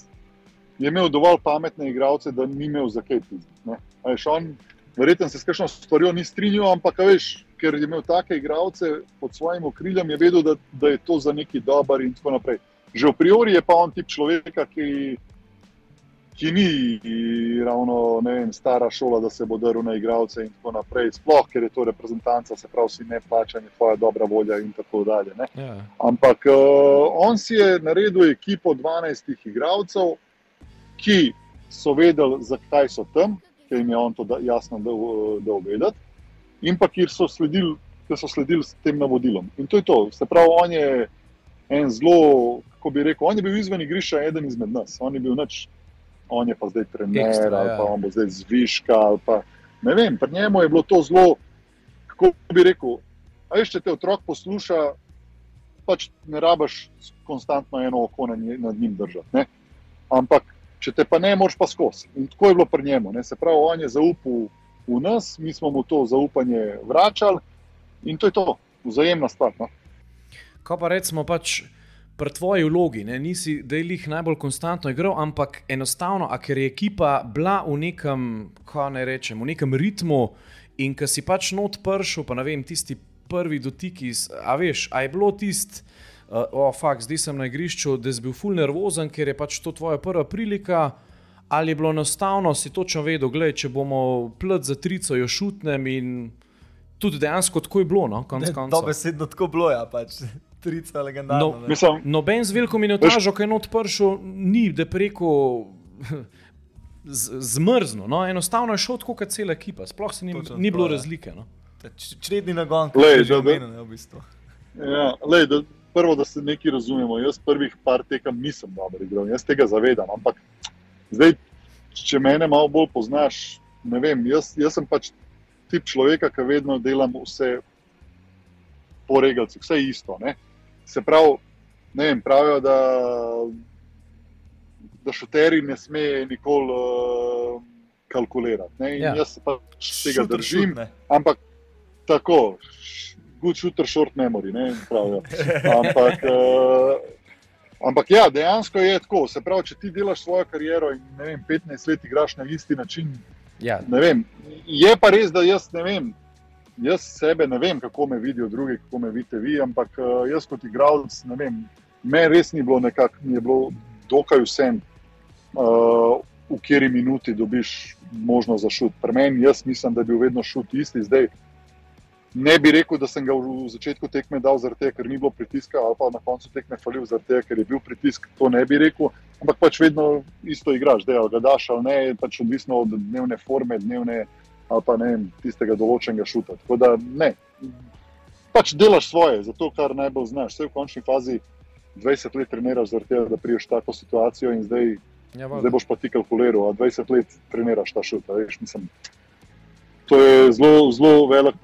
je imel dovolj pametne igralce, da ni imel za kaj pizditi. Verjetno se s kakšno stvarjo ni strinjal, ampak veš, ker je imel take igralce pod svojim okriljem, je vedel, da, da je to za neki dober in tako naprej. Že v priori je pa on tip človeka, ki ki ni ravno vem, stara šola, da se bo drl na igralce in tako naprej. Sploh, ker je to reprezentanca, se pravi, si ne plačani, tvoja dobra volja in tako dalje. Ja. Ampak uh, on si je naredil ekipo 12 igralcev, ki so vedeli, zakaj so tam, ker jim je on to da, jasno dal vedeti, in pa kjer so sledili. Ki so sledili s tem navodilom. In to je to. Se pravi, on je en zelo, kako bi rekel, on je bil izven igrišča, eden izmed nas. On je bil nič on je pa zdaj trener, Ekstra, ali pa ja. on bo zdaj zviška. Pa, ne vem, pri njemu je bilo to zelo, kako bi rekel. Veš, če te otrok posluša, pač ne rabiš konstantno eno oko nad njim držati. Ne? Ampak, če te pa ne, moraš pa skozi. In tako je bilo pri njemu. Ne? Se pravi, on je zaupal v nas, mi smo mu to zaupanje vračali in to je to, vzajemna stvar. No? Ko pa recimo pač pri tvoji vlogi, ne, nisi delih najbolj konstantno igral, ampak enostavno, ker je ekipa bila v nekem, kako naj rečem, v nekem ritmu in ki si pač not pršel, pa ne vem, tisti prvi dotiki, a veš, a je bilo tisti. Uh, oh, fakt, zdaj sem na igrišču, da si bil ful nervozen, ker je pač to tvoja prva prilika. Ali je bilo enostavno, si točno vedel, gledaj, če bomo plet za trico, jo šutnem in tudi dejansko tako je bilo. No, Dobesedno tako bilo, ja, pač trica legendarna. No, mislim, noben z veliko minutažo, ki je not pršel, ni da preko zmrzno. No? Enostavno je šel tako, kot cela ekipa, sploh se ni, Točno, ni bilo to, razlike. No? Čredni nagon, ki je že omenjen, v bistvu. Ja, lej, da, prvo, da se nekaj razumemo. Jaz prvih par tekem nisem dobro igral, jaz tega zavedam. Ampak zdaj, če me malo bolj poznaš, ne vem, jaz, jaz sem pač tip človeka, ki vedno delam vse po regalcih, vse isto. Ne? Se pravi, ne vem, pravijo, da, da šuteri ne smejo nikoli uh, kalkulirati. Ja. Jaz se pač tega Šuter držim. Šut, ampak tako, good shooter, short memory. Ne, pravijo. ampak, uh, ampak ja, dejansko je tako. Se pravi, če ti delaš svojo kariero in vem, 15 let igraš na isti način. Ja. Vem, je pa res, da jaz ne vem. Jaz sebe ne vem, kako me vidijo drugi, kako me vidite vi, ampak uh, jaz kot igralec, ne vem, me res ni bilo nekako, mi je bilo dokaj vsem, uh, v kateri minuti dobiš možnost za šut. Pri meni, jaz mislim, da je bil vedno šut isti. Zdaj, ne bi rekel, da sem ga v začetku tekme dal zaradi tega, ker ni bilo pritiska, ali pa na koncu tekme falil zaradi tega, ker je bil pritisk. To ne bi rekel, ampak pač vedno isto igraš, da ga daš ali ne, pač odvisno od dnevne forme, dnevne ali pa ne vem, tistega določenega šuta. Tako da ne. Pač delaš svoje, zato kar najbolj znaš. Vse v končni fazi 20 let treniraš, tega, da priješ tako situacijo in zdaj, ja, zdaj boš pa ti kalkuliral, a 20 let treniraš ta šut. Veš, mislim, to je zelo, zelo velik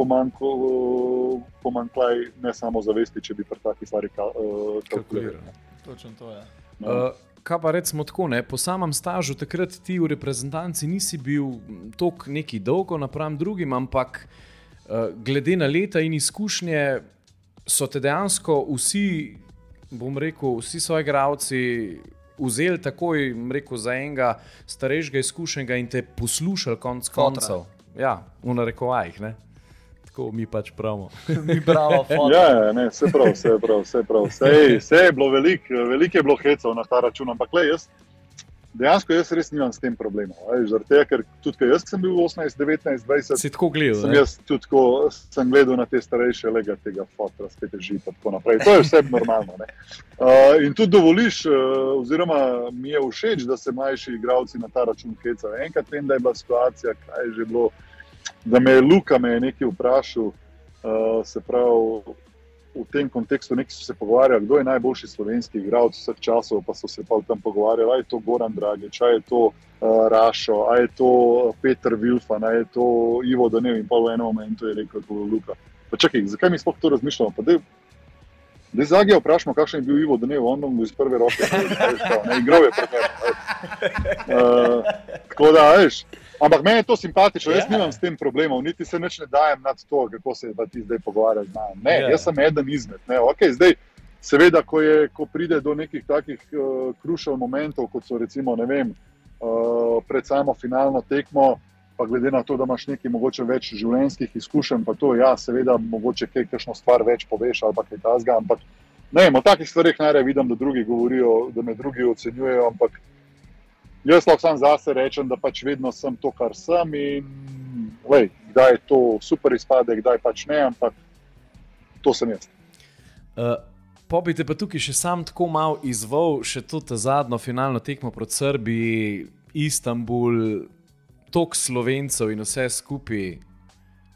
pomankljaj, ne samo zavesti, če bi pri takih stvarih uh, kalkuliral. Točno to je. No. Uh, kaj pa recimo tako, ne? po samem stažu, takrat ti v reprezentanci nisi bil tako neki dolgo napram drugim, ampak uh, glede na leta in izkušnje so te dejansko vsi, bom rekel, vsi svoji gradci. Vzeli takoj rekel, za enega starejšega izkušenega in te poslušali, konc koncev. Ja, v narekovajih tako mi pač pravimo. mi pravimo, ja, ja, je vse prav, vse prav, vse prav. Vse, vse je bilo veliko, veliko je bilo hecov na ta račun, ampak le jaz. Dejansko jaz res nimam s tem problema. Zaradi tega, ker tudi jaz sem bil 18, 19, 20. Si tako gledal? Sem jaz tudi tako, sem gledal na te starejše lega tega fotra, spet je živ in tako naprej. To je vse normalno. Uh, in tudi dovoliš, uh, oziroma mi je všeč, da se mlajši igravci na ta račun hecajo. Enkrat vem, da je bila situacija, kaj je že bilo da me je Luka me je nekaj vprašal, uh, se pravi. V tem kontekstu so se pogovarjali, kdo je najboljši slovenski igralec vseh časov, pa so se pa tam pogovarjali, ali je to Goran Dragič, ali je to uh, Rašo, ali je to Petr Vilfan, ali je to Ivo Danev in pa v enem momentu je rekel, da je Luka. Pa čakaj, zakaj mi sploh to razmišljamo? Da je zagija vprašamo, kakšen je bil Ivo Danev, on nam iz prve roke, ne, igral je prve. Uh, tako da, veš. Ampak meni je to simpatično, jaz yeah. Ja. nimam s tem problemov, niti se ne dajem nad to, kako se ti zdaj pogovarjaš. Ne, yeah. Ja. jaz sem eden izmed. Okay, zdaj, seveda, ko, je, ko pride do nekih takih uh, krušev momentov, kot so recimo vem, uh, pred samo finalno tekmo, pa glede na to, da imaš nekaj mogoče več življenjskih izkušenj, pa to ja, seveda, mogoče kaj kakšno stvar več poveš ali kaj tasga. Ampak ne vem, o takih stvarih najraje vidim, da drugi govorijo, da me drugi ocenjujejo. Ampak, Jaz lahko sam zase rečem, da pač vedno sem to, kar sem. In, lej, kdaj je to super izpade, kdaj pač ne, ampak to sem jaz. Uh, Pobite pa tukaj še sam tako malo izvol, še to zadnjo finalno tekmo proti Srbiji, Istanbul, tok slovencev in vse skupaj.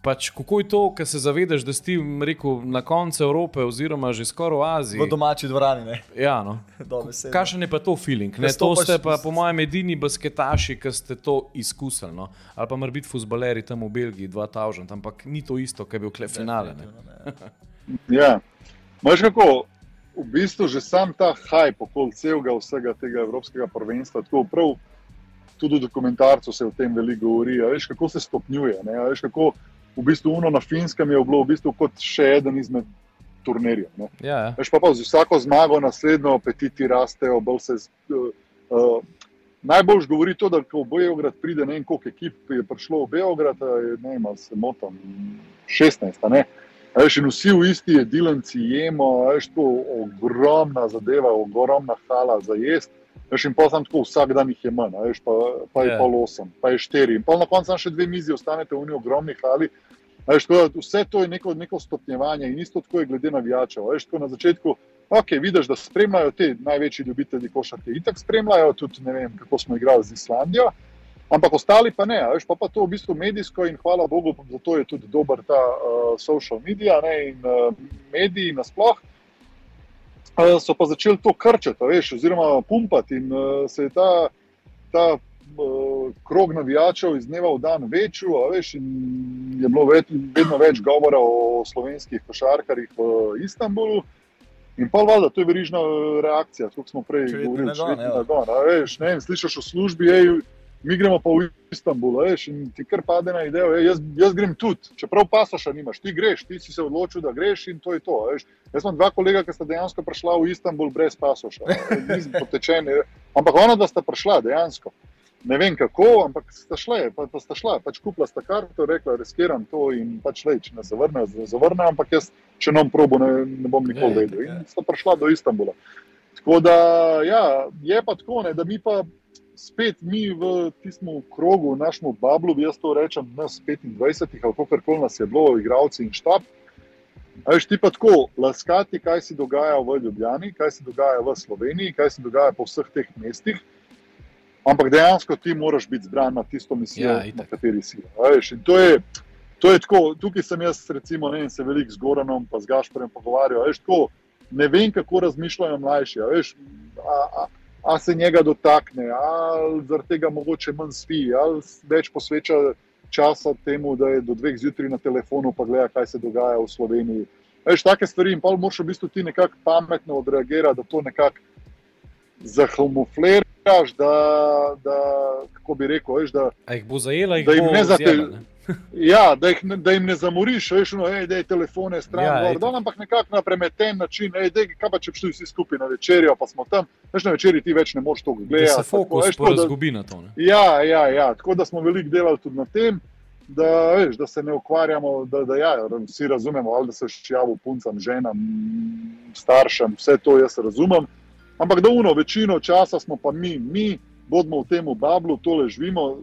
Pač, kako je to, ko se zavedaš, da si rekel, na koncu Evrope, oziroma že skoraj v Aziji? V domači dvorani. Ja, no. Kakšen je pa to feeling? Ne, to ste pa, po mojem, edini basketaši, ki ste to izkusili. No? Ali pa mora biti futbaleri tam v Belgiji, 2000, ampak ni to isto, kar je bil klep finale. ja, imaš kako. V bistvu že sam ta hajp okoli celega vsega tega evropskega prvenstva, tako prav, tudi v dokumentarcu se o tem veliko govori. Veš, kako se stopnjuje. Veš, kako, v bistvu Uno na Finskem je bilo v bistvu kot še eden izmed turnirjev. Ja, ja. Veš pa, pa z vsako zmago, naslednjo apetiti rastejo. Se, uh, uh, najbolj govori to, da ko v Beograd pride ne vem, koliko ekip je prišlo v Beograd, ne vem, se motam, 16. Veš, in vsi v isti jedilnici jemo, veš, to ogromna zadeva, ogromna hala za jesti. Veš, in pa sem tako, vsak dan jih je manj, veš, pa, pa je yeah. Ja. pol osem, pa je štiri. In pa na koncu še dve mizi ostanete v njih ogromni hali. Veš, tako, vse to je neko, neko stopnjevanje in isto tako je glede navijačev. Veš, tako na začetku, ok, vidiš, da spremljajo te največji ljubitelji košarke. Itak spremljajo tudi, ne vem, kako smo igrali z Islandijo. Ampak ostali pa ne, veš, pa, pa to v bistvu medijsko in hvala Bogu, zato je tudi dober ta uh, social media ne, in uh, mediji nasplošno so pa začeli to krčati, veš, oziroma pumpati. In uh, se je ta, ta uh, krog navijačev iz dneva v dan večji, veš, in je bilo ved, vedno več govora o slovenskih košarkarjih v Istanbulu. In pa valjda, to je verižna reakcija, kot smo prej govorili. Slišiš v službi, ej, mi gremo pa v Istanbul, veš, in ti kar pade na idejo, "Ej, jaz, jaz grem tudi, čeprav pasoša nimaš, ti greš, ti si se odločil, da greš in to je to. Veš. Jaz imam dva kolega, ki sta dejansko prišla v Istanbul brez pasoša, nisem potečen, ampak ona, da sta prišla dejansko. Ne vem kako, ampak sta šla, pa, pa sta šla, pač kupila sta karto, rekla, riskiram to in pač le, če ne zavrnejo, za- zavrnejo, ampak jaz, če nam probo, ne, ne bom nikoli vedel. In sta prišla do Istanbula. Tako da, ja, je pa tako, ne, da mi pa spet mi v tistem krogu, v našem bablu, jaz to rečem, nas 25, ali kako koli nas je bilo, igravci in štab. A veš, ti pa tako laskati, kaj se dogaja v Ljubljani, kaj se dogaja v Sloveniji, kaj se dogaja po vseh teh mestih. Ampak dejansko ti moraš biti zbran na tisto misijo, Ja, itak. na kateri si. Veš, in to je, to je tako, tukaj sem jaz, recimo, ne se veliko z Goranom in z Gašporjem pogovarjal. Veš, tako, ne vem, kako razmišljajo mlajši. a Veš, a, a, a se njega dotakne, ali zaradi tega mogoče manj spi, ali več posveča časa temu, da je do dveh zjutraj na telefonu, pa gleda, kaj se dogaja v Sloveniji. Veš, take stvari in pa moraš v bistvu ti nekako pametno odreagirati, da to nekako zahamufliraš, da, da, kako bi rekel, veš, da, A jih bo zajela, jih Da jim bo ne zate- zjela, ne? ja, da, jih, da jim ne zamoriš, veš, no, ej, dej telefone stran, Ja, itak. dol, ampak nekako na premeten način, ej, dej, kaj pa če bi šli vsi skupaj na večerjo, pa smo tam, veš, na večerji ti več ne moreš to Da gledati. se fokus porazgubi na to. Ne? Ja, ja, ja, tako da smo veliko delali tudi na tem, da, veš, da se ne ukvarjamo, da, da ja, vsi razumemo, ali da se ščijavo puncam, ženam, staršem, vse to jaz razumem. Ampak da uno, večino časa smo pa mi, mi bodimo v tem bablu, tole živimo,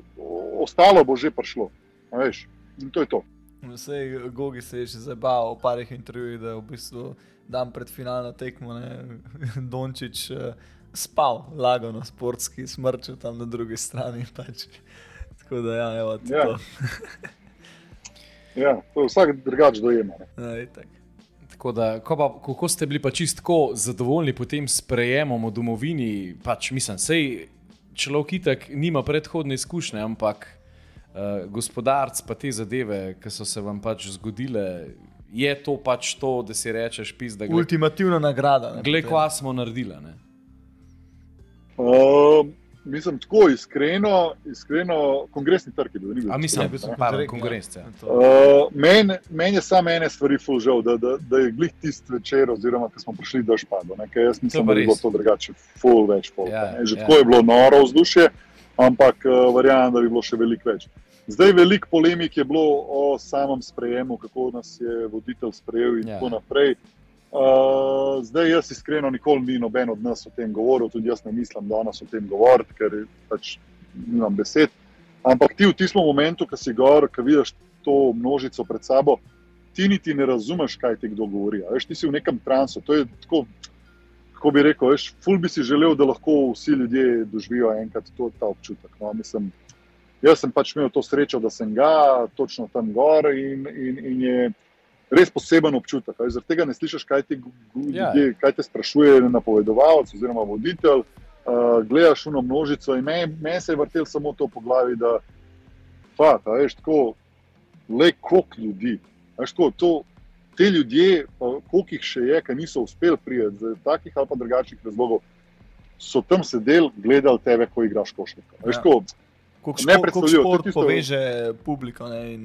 ostalo bo že prišlo. Veš, in to je to. Vse Gogi se je že zabaval v parih intervjujih, da je v bistvu dan pred finalno tekmo ne, Dončić uh, spal, lagano, sportski, smrčil tam na drugi strani. Pač. Tako da, ja, evo, Ja. to. Ja, to je vsak drugač dojema. ne. Ja, itak. Tako da, ko pa, kako ste bili pa čistko zadovoljni potem s prejemom v domovini, pač mislim, sej človek itak nima predhodne izkušnje, ampak uh, gospodarc pa te zadeve, ki so se vam pač zgodile, je to pač to, da si rečeš, pis, da gled, Ultimativna nagrada. ne, potem. kva smo naredili. Ne? Uh, mislim, tako iskreno, iskreno, kongresni trg je bil. ni bil A mislim, v bistvu, ne. pardon, Direkt, konkurenca, ja. To. Uh, Meni men je samo ene stvari ful žal, da, da, da je glih tisti večer, oziroma ko smo prišli do Špado. ne, ker Jaz To je nisem da bilo res. to drugače, ful več folka. Ja, ne. Že ja. tako je bilo noro vzdušje, ampak uh, verjamem, da bi bilo še veliko več. Zdaj veliko polemik je bilo o samem sprejemu, kako nas je voditelj sprejel in Ja. ja. tako naprej. Uh, zdaj jaz iskreno nikoli ni noben od nas o tem govoril, tudi jaz ne mislim danes o tem govoriti, ker pač nimam besed. Ampak ti v tistem momentu, ko si gor, ko vidiš to množico pred sabo, ti niti ne razumeš, kaj ti kdo govori. Veš, ti si v nekem transu. To je tako, kako bi rekel, veš, ful bi si želel, da lahko vsi ljudje doživijo enkrat to, ta občutek. No, mislim, jaz sem pač imel to srečo, da sem ga točno tam gor in, in, in je res poseben občutek. Zaradi tega ne slišiš, kaj ti gu- Ja, ljudje, kaj te sprašuje napovedovalec oziroma voditelj. Uh, gledaš uno množico in meni men se je vrtel samo to po glavi, da fat, a veš, tako, le koliko ljudi. Veš, tako, to, te ljudje, koliko jih še je, ki niso uspeli priti iz takih ali pa drugačnih razlogov, so tam sedeli, gledali tebe, ko igraš košarko. A Veš, Ja. tako, Šport, koliko predstavljivo, to je šport tisto- poveže publiko. Ne, in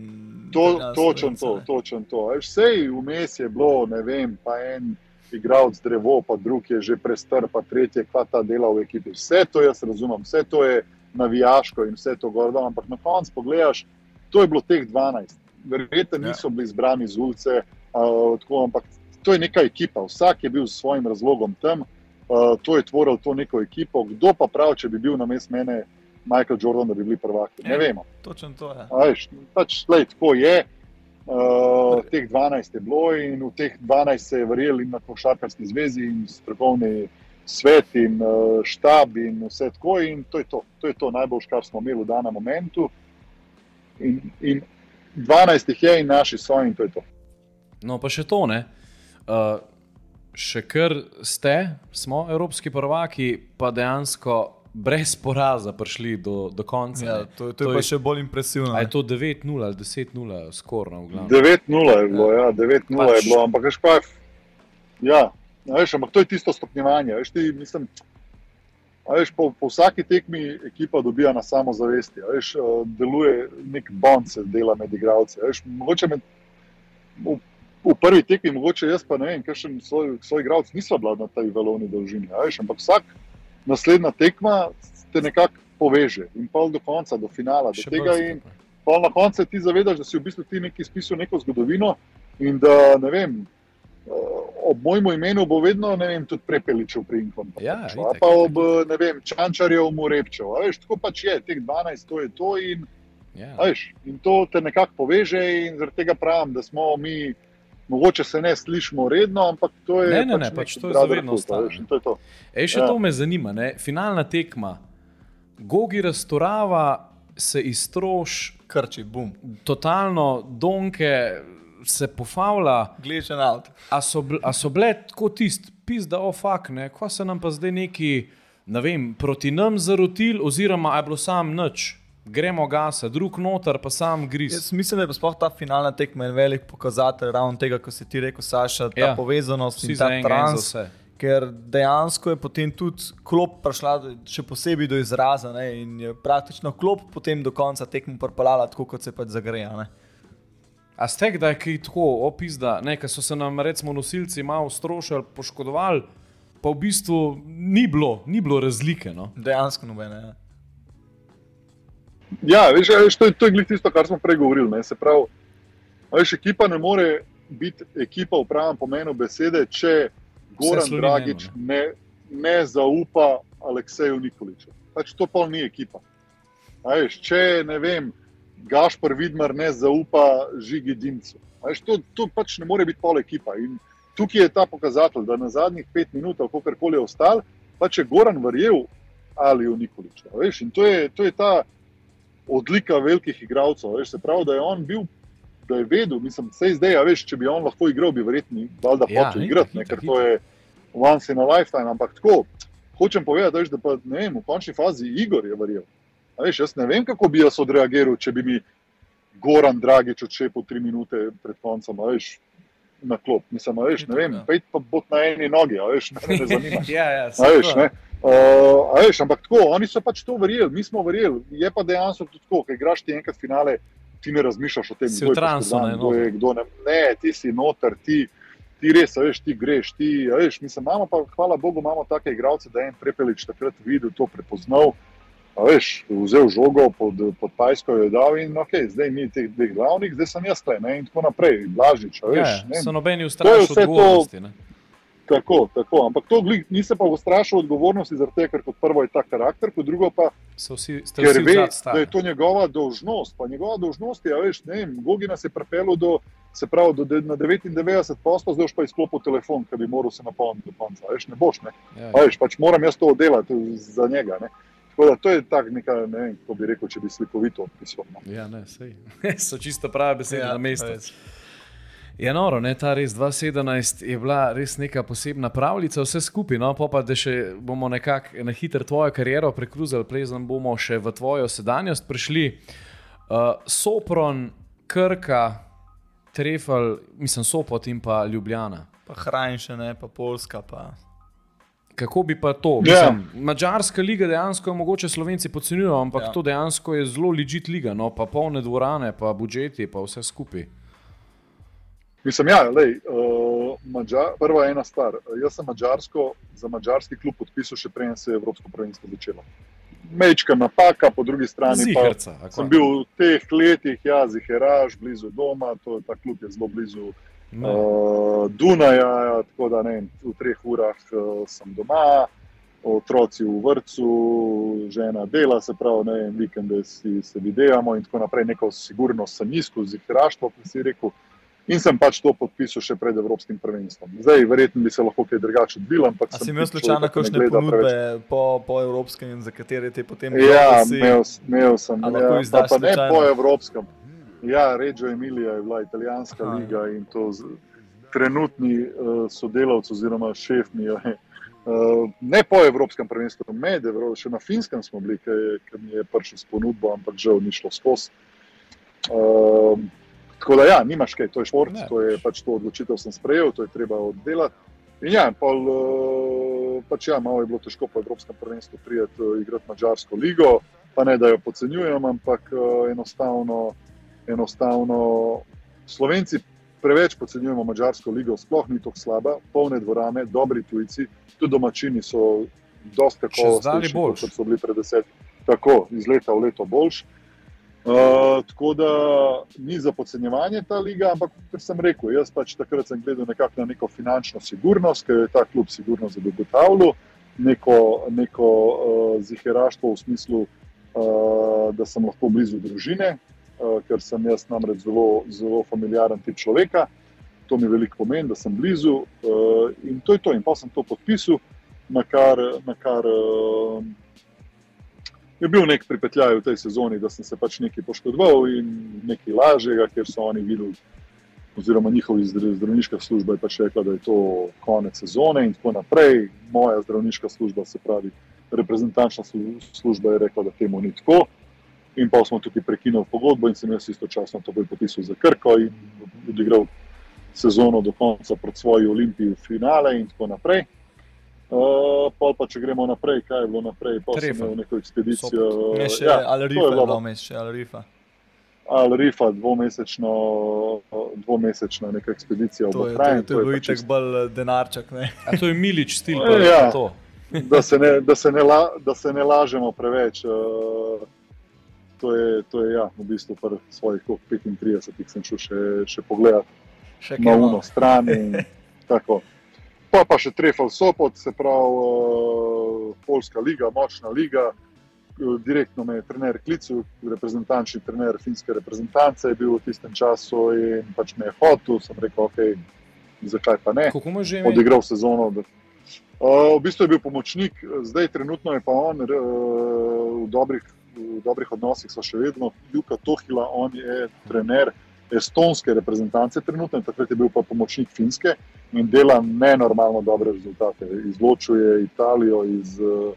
To, točen to, točen to. Sej vmes je bilo, ne vem, pa en igralec drevo, pa drug je že prestar, pa tretji, kva ta dela v ekipi. Vse to jaz razumem, vse to je navijaško in vse to gordo, ampak na koncu pogledaš, to je bilo teh 12. Verjetno Ja. niso bili izbrani z ulice, uh, tako, ampak to je neka ekipa, vsak je bil s svojim razlogom tam, uh, to je tvoril to neko ekipo. Kdo pa prav, če bi bil na mest mene Michael Jordan, da bi bili prvaki? Ne Ja. vemo. Točno to je. A Veš, pač, lej, tako je. Uh, teh 12 je bilo in v teh 12 se je verjeli in na košarkarski zvezi in strokovni svet in uh, štab in vse tako. In to je to, to je to najboljš, kar smo imeli v danem momentu. In, in 12 jih je in naši so in to je to. No, pa še to ne. Uh, še kar ste, smo evropski prvaki, pa dejansko brez poraza prišli do, do konca. Ja, ne. to, to je To pa je- še bolj impresivno. Je to 9-0 ali 10-0, skorno v glavnem. 9-0 je bilo, ja, 9-0 Pač- je bilo, ampak veš pa, ja, veš, ampak to je tisto stopnjevanje. Veš, ti, mislim, Veš, po, po vsaki tekmi ekipa dobija na samozavesti, veš, uh, deluje nek bond, se dela med igralci. Veš, mogoče med, v, v prvi tekmi, mogoče jaz pa ne vem, ker še svoj, svoj igralec niso bila na tej valovni dolžini. Veš, ampak vsak naslednja tekma te nekako poveže in pol do konca, do finala, do Še tega. In pol na koncu ti zavedaš, da si v bistvu ti nekaj spisal neko zgodovino in da ne vem. eh, Ob mojem imenu bo vedno vem, tudi prepeličev pri Inkom. Ja, pa, itak, pa ob vem, Čančarjev mu repčev. Veš, tako pač je, teh 12, to je to. In, Ja. a veš, in to te nekako poveže, in zaradi tega pravim, da smo mi, mogoče se ne slišimo redno, ampak to je. Ne, ne, pač ne, nek pač to je za brotherhood, vedno a ostalo. Ej, še Ja. to me zanima, ne? finalna tekma. Gogi razstorava se iztroš, Krči, bum, totalno donke se pofavlja. glečen avt. A so, a so bile tako tisti, pizda, ofak, ne, ko se nam pa zdaj neki, ne vem, proti nam zarotil, oziroma je bilo sam nič, gremo gasa, drug noter, pa sam griz. Jaz mislim, da je sploh ta finalna tekma en velik pokazatelj ravno tega, ko si ti rekel, Saša, ta Ja. povezanost Vsi in ta in trans. vse. Ker dejansko je potem tudi klop prišla še posebej do izraza ne, in je praktično klop potem do konca tekmo propalala tako, kot se pač zagreja. Ne. A ste kdaj kaj tako opizda, ker so se nam recimo nosilci malo strošili, poškodovali, pa v bistvu ni bilo, ni bilo razlike. No? Dejansko nobene. Ja. Ja, veš, veš, to je, to je tisto, kar smo prej govorili. Ne? Se pravi, veš, ekipa ne more biti ekipa v pravem pomenu besede, če Goran Dragič ne, ne zaupa Alekseju Nikoliču. Pač to pa ni ekipa. A veš, če ne vem, Gašpor Vidmar ne zaupa Žigi Dimcu. A Veš, to, to pač ne more biti pol ekipa. In tukaj je ta pokazatelj, da na zadnjih pet minut, kako koli je ostal, pač je Goran verjel Aliju Nikoliču. a Veš, in to je, to je ta odlika velikih igralcev. Veš, se pravi, da je on bil, da je vedel, mislim, vse zdaj, a veš, če bi on lahko igral, bi verjetno valjda Ja, hotel igrati, ne, ker to je once in a lifetime. Ampak tako, hočem povedati, veš, da pa, ne vem, v končni fazi Igor je verjel. A Veš, jaz ne vem, kako bi jaz odreagiral, če bi mi Goran Dragič odšepil tri minute pred koncem, veš, na klop. Mislim, veš, ne vem, Ja. pejt pa bo na eni nogi, veš, mene ne zanima. ja, ja, veš, ne? Uh, veš, ampak tako, oni so pač to verjeli, mi smo verjeli. Je pa dejansko tudi tako, ker igraš ti enkrat finale, ti ne razmišljaš o tem, kdo je transu, ne, kdo je, kdo ne. Ne, ti si noter, ti, ti res, veš, ti greš, ti, veš, mislim, imamo pa, hvala Bogu, imamo take igralce, da je en prepelič takrat videl, to prepoznal. A veš, vzel žogo pod, pod Pajsko, jo je dal in ok, zdaj ni teh dveh glavnih, zdaj sem jaz tle ne, in tako naprej, Blažič, a Ja, veš. ja, ne. so nobeni je ustrašili vse to- odgovornosti. ne. Tako, tako, ampak to glih, nisem pa ustrašil odgovornosti, tega, ker kot prvo je ta karakter, kot drugo pa vsi, ker vsi ve, da je to njegova dolžnost. Pa njegova dolžnost je, a veš, ne vem, Gogi nas je pripeljal do, se pravi, do, na 99 posto, zdaj pa izklopil telefon, ker bi moral se napolniti do konca. Veš, ne boš, ne. Ja, A veš, pač moram jaz to oddelati za njega. Ne. Tako da to je tak neka, ne vem, kako bi rekel, če bi slikovito opisal. No. ja, ne, sej. so čisto prave besede ja, na mestu. res. Je noro, ne, ta res 2017 je bila res neka posebna pravljica, vse skupaj. No, pol pa da še bomo nekako na hitro tvojo kariero prekruzali, plezan bomo še v tvojo sedanjost prišli. Uh, Sopron, Krka, Trefel, mislim, Sopot in pa Ljubljana. Pa Hrajnše, ne, pa Poljska. Pa. Kako bi pa to? Ja. Mislim, Mačarska liga dejansko jo mogoče slovenci podcenjujejo, ampak ja. Ja. to dejansko je zelo ležit liga, no, pa polne dvorane, pa budžeti, pa vse skupaj. Mislim, ja, lej, uh, Mađar, prva ena stvar. Jaz sem Mačarsko za mačarski klub podpisal še preden se je Evropsko prvenstvo začelo. Mečka napaka, po drugi strani pa Zihrca. a sem bil v teh letih, ja, Ziheraš, blizu doma, to, ta klub je zelo blizu No. uh, Dunaja, tako da ne, v treh urah uh, sem doma, otroci v vrtu, žena dela, se pravi, ne vem, vikende si se videvamo in tako naprej, neko sigurnost sem iskal, ziheraštvo, ki si rekel. In sem pač to podpisal še pred Evropskim prvenstvom. Zdaj, verjetno bi se lahko kaj drugače odvil, ampak A sem si imel slučajno ne kakšne ponudbe preveč. po, po evropskem, za katere ti potem Ja, da si- imel, imel sem. Ja, pa, pa ne po evropskem. Ja, Reggio Emilia je bila italijanska Aha. liga in to z, trenutni uh, sodelavci oziroma šef mi je. Uh, ne po evropskem prvenstvu, med Evropo, še na finskem smo bili, ki mi je prišel s ponudbo, ampak žal ni šlo skozi. Uh, tako da, ja, nimaš kaj, to je šport, Ne. to je pač to odločitev, sem sprejel, to je treba oddelati. In ja, pol, uh, pač ja, malo je bilo težko po Evropskem prvenstvu prijeti uh, igrati Mačarsko ligo, pa ne da jo podcenjujem, ampak uh, enostavno, enostavno Slovenci preveč podcenjujemo Mačarsko ligo, sploh ni tako slaba, polne dvorane, dobri tujci, tudi domačini so kakovostni, kot so bili pred deset, tako iz leta v leto boljši. Uh, tako da ni za podcenjevanje ta liga, ampak kot sem rekel, jaz pač takrat sem gledal nekako na neko finančno sigurnost, ker je ta klub sigurno zagotavljal neko, neko uh, ziheraštvo v smislu, uh, da sem lahko blizu družine, uh, ker sem jaz namreč zelo, zelo familiaren tip človeka. To mi veliko pomeni, da sem blizu uh, in to je to. In pa sem to podpisal, na kar. Na kar uh, je bil nek pripetljaj v tej sezoni, da sem se pač nekaj poškodoval in nekaj lažjega, ker so oni videli, oziroma njihovi zdravniška služba je pač rekla, da je to konec sezone in tako naprej. Moja zdravniška služba, se pravi, reprezentančna služba je rekla, da temu ni tako. In pa smo tukaj prekinili pogodbo in sem jaz istočasno to podpisal za Krko in odigral sezono do konca proti svoji olimpiji v finale in tako naprej. Uh, pa, če gremo naprej, kaj je bilo naprej, pa smo imeli neko ekspedicijo. Ne, še ja, Al-Rifa, je bilo vmes, še Al-Rifa. Al-Rifa, dvomesečno, dvomesečna neka ekspedicija to v Ukrajini. To je bil itek bolj eh, denarček, ne? A to je milič stil, pa ja, to. da, se ne, da, se ne la, da se ne lažemo preveč. Uh, to je, to je ja, v bistvu pri svojih 35, ki sem šel še, še pogledat še na uno stran. Pa pa še Trefal Sopot, se pravi, uh, Poljska liga, močna liga. Direktno me je trener klical, reprezentančni trener finske reprezentance je bil v tistem času in pač me je hotel. Sem rekel, ok, zakaj pa ne. Kako mu že ime? Odigral sezono. Uh, v bistvu je bil pomočnik, zdaj trenutno je pa on uh, v, dobrih, v dobrih odnosih, so še vedno Juka Tohila, on je trener estonske reprezentance trenutno takrat je bil pa pomočnik finske in dela nenormalno dobre rezultate. Izločuje Italijo iz uh,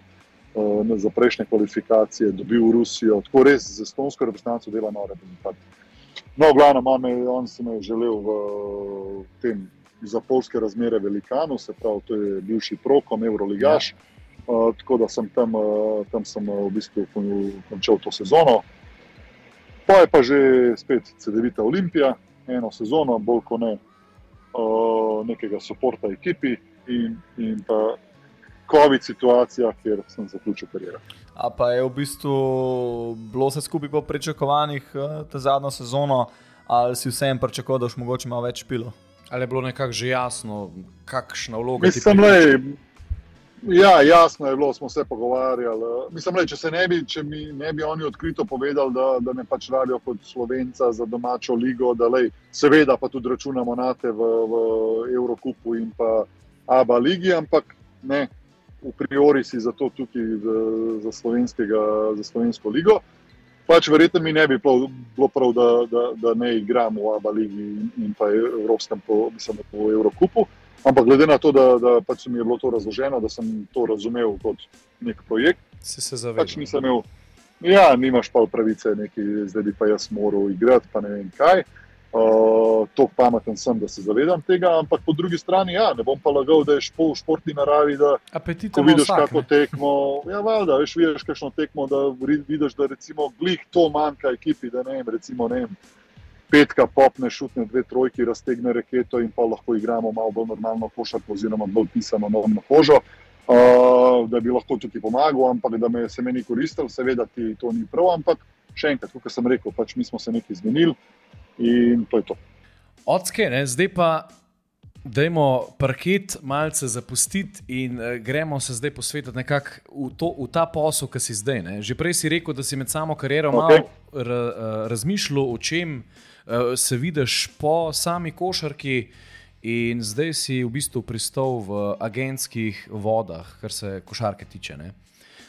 za prejšnje kvalifikacije, dobil Rusijo, tako res z estonsko reprezentanco dela nove rezultate. No, glavno, mame, on se me je želel v, v tem za polske razmere velikanu, se pravi, to je bivši prokom, Euroligaš. Ja. Uh, tako da sem tam, uh, tam sem uh, v bistvu končal to sezono. Pa je pa že spet CD-vita Olimpija, eno sezono, bolj kot ne, uh, nekega podporta ekipi in, in pa COVID situacija, kjer sem zaključil kariero. A pa je v bistvu bilo vse skupaj po pričakovanjih ta zadnjo sezono, ali si vsem pričakoval, da boš mogoče malo več pilo? Ali je bilo nekako že jasno, kakšna vloga je? Je. Ja, jasno je bilo, smo se pogovarjali. Mislim, le, če se ne bi, če mi ne bi oni odkrito povedali, da, da me pač radijo kot slovenca za domačo ligo, da lej, seveda pa tudi računamo na te v, v Evropi in pa Abu Leiji, ampak ne, v priori si za to tukaj za, za slovensko ligo. Pač verjetno mi ne bi bilo prav, da, da, da ne igramo v Abu Leiji in, in pa Evropskem, mislim, v Evropi. Ampak glede na to, da, da pač mi je bilo to razloženo, da sem to razumel kot nek projekt, si se zavedal. Pač nisem imel, ja, nimaš pa pravice, neki, zdaj bi pa jaz moral igrati, pa ne vem kaj. Uh, to pameten sem, da se zavedam tega, ampak po drugi strani, ja, ne bom pa lagal, da je šport v športni naravi. Da, ko vidiš vsak, kako tekmo, ja, valjda, veš, vidiš kakšno tekmo, da vidiš, da recimo glih to manjka ekipi, da ne vem, recimo ne vem petka popne, šutne dve trojki, raztegne raketo in pa lahko igramo malo bolj normalno košarko, oziroma bolj pisano na kožo, uh, da bi lahko tudi pomagal, ampak da me se meni koristil, seveda ti to ni prav, ampak še enkrat, kot sem rekel, pač mi smo se nekaj zmenili in to je to. Odske, ne, zdaj pa. Dajmo parket malce zapustiti in uh, gremo se zdaj posvetiti nekako v, v ta posel, ki si zdaj. Ne? Že prej si rekel, da si med samo kariero okay. malo ra, uh, razmišljal o čem, uh, Eh, se vidiš po sami košarki, in zdaj si v bistvu pristal v agentskih vodah, kar se košarke tiče. Ne?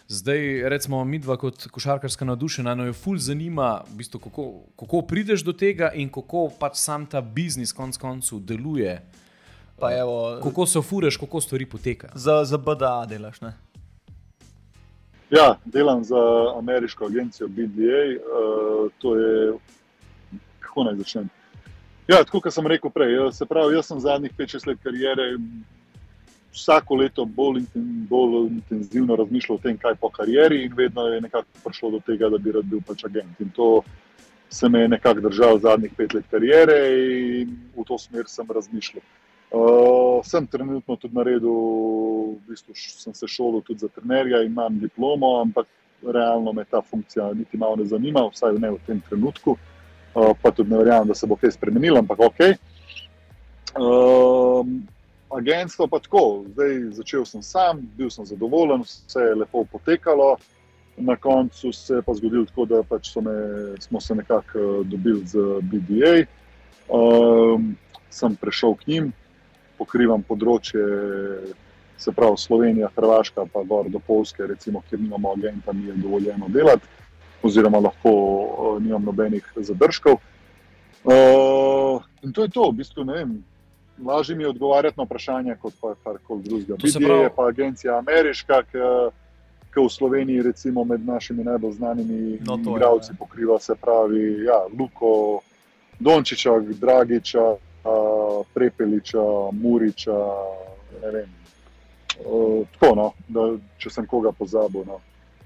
Zdaj, recimo, mi dva kot košarkarska navdušena, no je ful zanima, v bistvu, kako, kako prideš do tega in kako pač sam ta biznis konc koncev deluje. Evo, kako se furaš, kako stvari potekajo. Za, za BDA delaš, ne? Ja, delam za ameriško agencijo BDA. Uh, to je kako naj začnem. Ja, tako kot sem rekel prej, se pravi, jaz sem zadnjih 5-6 let karijere vsako leto bolj, inten, bolj intenzivno razmišljal o tem, kaj po karieri, in vedno je nekako prišlo do tega, da bi rad bil pač agent. In to se me je nekako držal zadnjih pet let kariere in v to smer sem razmišljal. Uh, sem trenutno tudi naredil, v bistvu sem se šolil tudi za trenerja imam diplomo, ampak realno me ta funkcija niti malo ne zanima, vsaj ne v tem trenutku. Uh, pa tudi ne verjamem, da se bo kaj spremenilo, ampak ok. Uh, agentstvo pa tako, zdaj začel sem sam, bil sem zadovoljen, vse je lepo potekalo. Na koncu se je pa zgodilo tako, da pač me, smo se nekako uh, dobili z BDA. Um, sem prišel k njim, pokrivam področje, se pravi Slovenija, Hrvaška, pa gor do Polske, recimo, kjer nimamo agenta, mi je dovoljeno delati, oziroma lahko uh, nimam nobenih zadržkov. Uh, in to je to, v bistvu ne vem lažje mi je odgovarjati na vprašanja, kot pa karkoli drugega. BDA prav... je pa agencija ameriška, ki v Sloveniji, recimo med našimi najbolj znanimi no, igralci, pokriva se pravi ja, Luko, Dončiča, Dragiča, Prepeliča, Muriča. Uh, tako, no, da, če sem koga pozabil, no,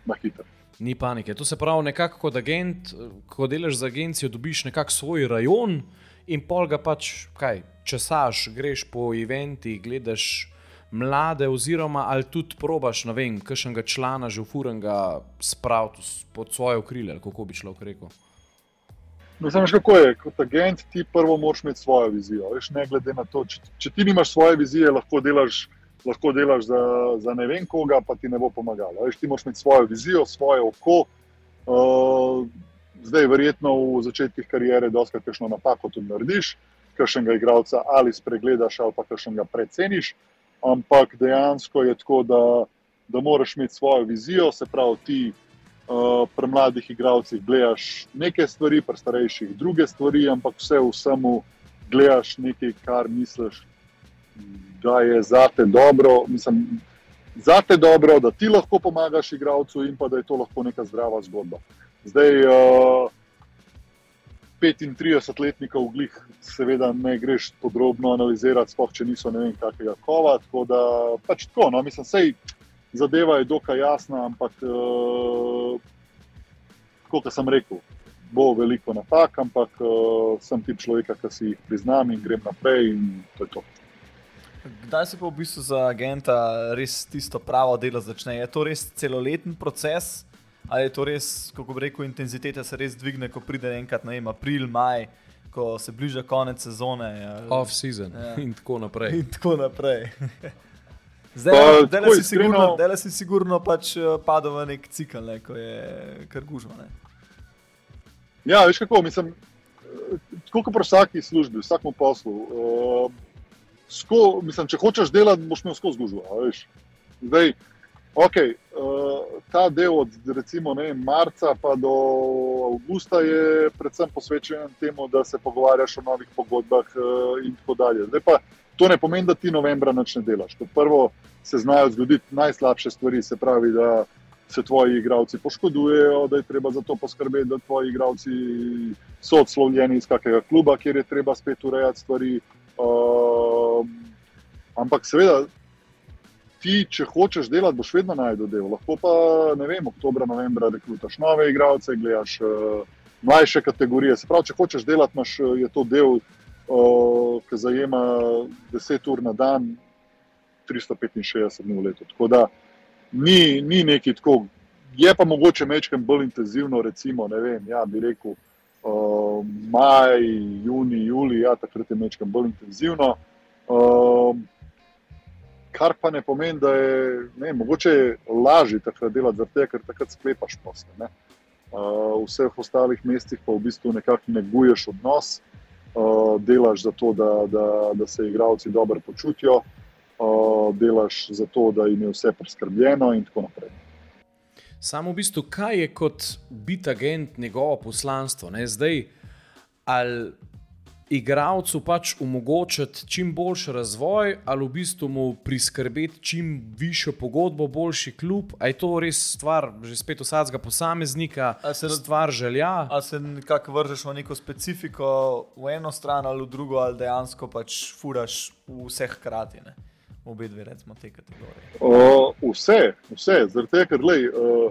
na hitro. Ni panike. To se pravi, nekako kot agent, ko delaš za agencijo, dobiš nekako svoj rajon in pol ga pač kaj če saš, greš po eventih, gledaš mlade, oziroma ali tudi probaš, ne vem, kakšnega člana že ufuranga spraviti pod svoje okrilje, kako bi šlo rekel. Mislim, kako je, kot agent ti prvo moraš imeti svojo vizijo. Veš, ne glede na to, če, če ti nimaš svoje vizije, lahko delaš, lahko delaš za, za ne vem koga, pa ti ne bo pomagalo. Veš, ti moraš imeti svojo vizijo, svoje oko. Uh, zdaj, verjetno v začetkih kariere, da lahko kakšno napako tudi narediš kakšnega igralca ali spregledaš, ali pa kakšnega preceniš. Ampak dejansko je tako, da, da moraš imeti svojo vizijo, se pravi, ti uh, pri mladih igralcih gledaš neke stvari, pri starejših druge stvari, ampak vse v vsemu gledaš nekaj, kar misliš, da je za te dobro. Mislim, Za te dobro, da ti lahko pomagaš igralcu, in pa da je to lahko neka zdrava zgodba. Zdaj, uh, 35-letnikov glih, seveda, ne greš podrobno analizirati, sploh če niso ne vem, kakega kova. Tako da pač tako, no, mislim, sej zadeva je dokaj jasna, ampak uh, kot sem rekel, bo veliko napak, ampak uh, sem tip človeka, ki si jih priznam in grem naprej in to je to. Kdaj se pa v bistvu za agenta res tisto pravo delo začne? Je to res celoleten proces? Ali je to res, kako bi rekel, intenziteta se res dvigne, ko pride enkrat na april, maj, ko se bliža konec sezone? Off season ja. in tako naprej. In tako naprej. Zdaj, da si sigurno, da si sigurno pač eh, padel v nek cikl, ne, ko je kar gužva. Ne. Ja, veš kako, mislim, eh, tako kot pri vsaki službi, vsakmu poslu. Uh, sko, mislim, če hočeš delati, boš imel skozi gužvo. Zdaj, Okay, uh, eh, ta del od recimo, ne, marca pa do avgusta je predvsem posvečen temu, da se pogovarjaš o novih pogodbah uh, in tako dalje. Zdaj pa to ne pomeni, da ti novembra noč ne delaš. Kot prvo se znajo zgoditi najslabše stvari, se pravi, da se tvoji igravci poškodujejo, da je treba za to poskrbeti, da tvoji igravci so odslovljeni iz kakega kluba, kjer je treba spet urejati stvari. Uh, ampak seveda ti, če hočeš delati, boš vedno najdel del. Lahko pa, ne vem, oktober, novembra rekrutaš nove igralce, gledaš uh, mlajše kategorije. Se pravi, če hočeš delati, imaš, eh, je to del, uh, ki zajema 10 ur na dan, 365 dni v letu. Tako da ni, ni neki tako. Je pa mogoče mečem bolj intenzivno, recimo, ne vem, ja, bi rekel, uh, maj, juni, juli, ja, takrat je mečem bolj intenzivno. Uh, kar pa ne pomeni, da je ne, mogoče lažje takrat delati, zato ker takrat sklepaš posle. Ne. Uh, v vseh ostalih mestih pa v bistvu nekako neguješ odnos, uh, delaš za to, da, da, da se igravci dobro počutijo, uh, delaš za to, da jim je vse preskrbljeno in tako naprej. Samo v bistvu, kaj je kot biti agent njegovo poslanstvo? Ne? Zdaj, ali igravcu pač omogočiti čim boljši razvoj, ali v bistvu mu priskrbeti čim višjo pogodbo, boljši klub. Ali je to res stvar, že spet vsakega posameznika, ali se stvar želja? Ali se nekako vržeš v neko specifiko, v eno stran ali v drugo, ali dejansko pač furaš vseh hkrati. V obe dve, recimo, te kategorije? Uh, vse, vse, zaradi tega, ker lej, uh,